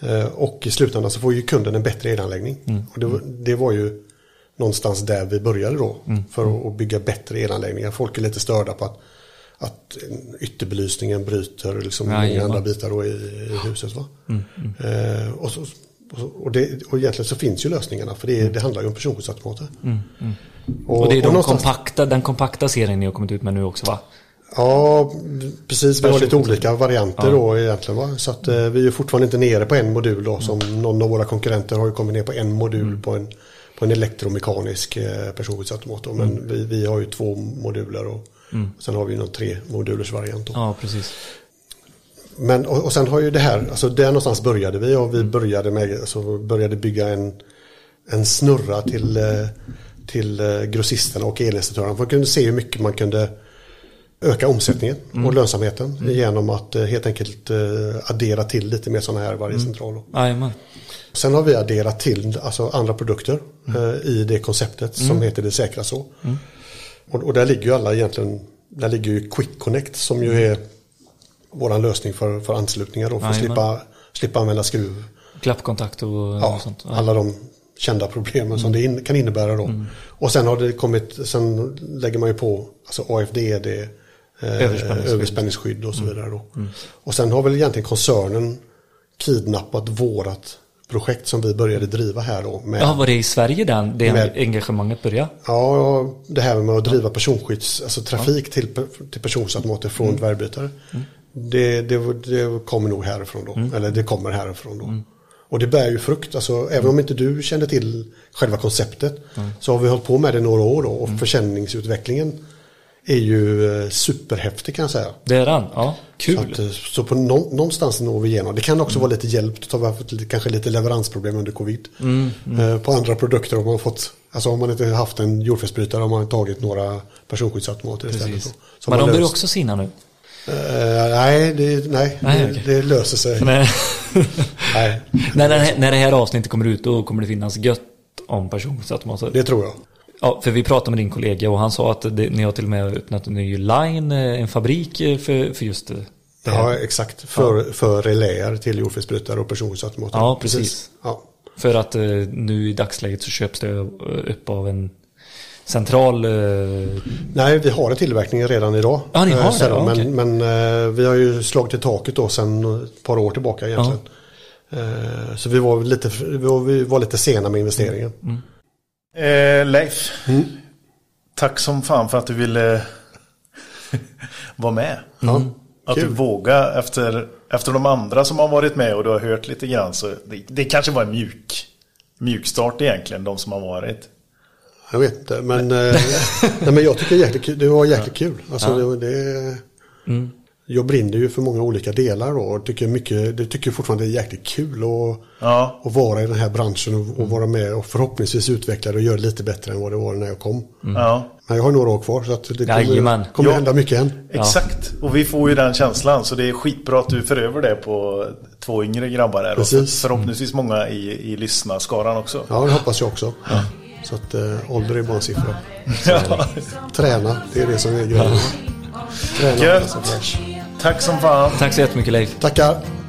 C: Eh, och i slutändan så får ju kunden en bättre elanläggning. Och det, det var ju någonstans där vi började då. För att, att bygga bättre elanläggningar. Folk är lite störda på att, att ytterbelysningen bryter liksom många
B: Jajamän.
C: andra bitar då i, i huset. Va? Eh, och, så, och, så, och, det, och egentligen så finns ju lösningarna för det, det handlar ju om personskyddsautomater.
B: Och det är de
C: någonstans-
B: kompakta, den kompakta serien ni har kommit ut med nu också va?
C: Ja, precis. Vi har lite olika varianter då egentligen. Va? Så att eh, vi är fortfarande inte nere på en modul då. Som någon av våra konkurrenter har kommit ner på en modul på en, på en elektromekanisk eh, personskyddsautomat. Då. Men vi, vi har ju två moduler och sen har vi någon tre modulers variant. Då.
B: Ja, precis.
C: Men, och, och sen har ju det här, alltså där någonstans började vi och vi började, med, alltså, började bygga en, en snurra till, eh, till eh, grossisterna och elinstallatörerna. Man kunde se hur mycket man kunde öka omsättningen och lönsamheten genom att eh, helt enkelt eh, addera till lite mer sådana här varje central. då.
B: Jajamän.
C: Sen har vi adderat till alltså, andra produkter eh, i det konceptet som heter Det säkra så. Och, och där ligger ju alla egentligen, där ligger ju Quick Connect som ju är våran lösning för, för anslutningar då, för att slippa, slippa använda skruv.
B: Klappkontakt och,
C: Ja,
B: och sånt. Ja.
C: alla de kända problemen som det in, kan innebära då. Och sen har det kommit, sen lägger man ju på alltså AFDD, eh,
B: Överspänningsskydd.
C: överspänningsskydd och så vidare då. Och sen har väl egentligen koncernen kidnappat vårat projekt som vi började driva här då. Med,
B: Ja, var det i Sverige den, det
C: Med-
B: engagemanget började?
C: Ja, det här med att driva personskydds, alltså trafik till, till personsautomater från
B: Mm.
C: dvärgbrytare. Det, det, det kommer nog härifrån då. Eller det kommer härifrån då.
B: Mm.
C: Och det bär ju frukt. Alltså, även om inte du kände till själva konceptet så har vi hållit på med det några år då. Och
B: Mm.
C: försäljningsutvecklingen är ju eh, superhäftig kan jag säga.
B: Det är den? Ja, kul.
C: Så, att, eh, så på nå, någonstans når vi igenom. Det kan också vara lite hjälp. Det har haft kanske lite leveransproblem under covid.
B: Mm,
C: Eh, På andra produkter har man fått, alltså om man inte haft en jordfelsbrytare har man tagit några personskyddsautomater istället. Så
B: Men de
C: löst-
B: också sina nu?
C: Eh, nej, det, nej,
B: Nej,
C: det,
B: okej.
C: det löser sig.
B: Nej.
C: Nej,
B: när, när, när det här avsnittet kommer ut då kommer det finnas gött om personskyddsautomater.
C: det tror jag.
B: Ja, för vi pratade med din kollega och han sa att det, ni har till och med öppnat en ny line, eh, en fabrik eh, för, för just det. här.
C: Ja, exakt. För, för reläer till jordfelsbrytare och personskyddsautomater.
B: Ja, precis.
C: Ja.
B: För att eh, nu i dagsläget så köps det upp av en central...
C: Nej, vi har en tillverkning redan idag.
B: Ja, ni har det,
C: så
B: ja,
C: men
B: okej.
C: men eh, vi har ju slagit i taket då sedan ett par år tillbaka egentligen. Eh, Så vi var, lite, vi var lite sena med investeringen.
B: Mm.
A: Eh, Leif. Tack som fan för att du ville vara med.
C: Ja,
A: Att du
C: kul.
A: vågar efter, efter de andra som har varit med och du har hört lite grann. Så det, det kanske var en mjuk, mjuk start egentligen, de som har varit.
C: Jag vet inte, men, eh, nej, men jag tycker det, var jäkligt kul. Alltså, det, det,
B: Mm.
C: Jag brinner ju för många olika delar då, och tycker, mycket, det tycker fortfarande det är jäkligt kul att,
A: Ja,
C: att vara i den här branschen och, och vara med och förhoppningsvis utveckla det och göra det lite bättre än vad det var när jag kom.
A: ja.
C: Men jag har några år kvar så att det kommer, kommer
A: Ja.
C: hända mycket än.
A: exakt. Och vi får ju den känslan. Så det är skitbra att du för över det på två yngre grabbar här. Och
C: Precis.
A: förhoppningsvis många i, i lyssnarskaran också.
C: Ja, det hoppas jag också. Så att eh, ålder är bara en siffra.
A: Ja.
C: Träna, det är det som är grejen.
A: Gött. Tack som fan.
B: tack så jättemycket Leif.
C: Tackar.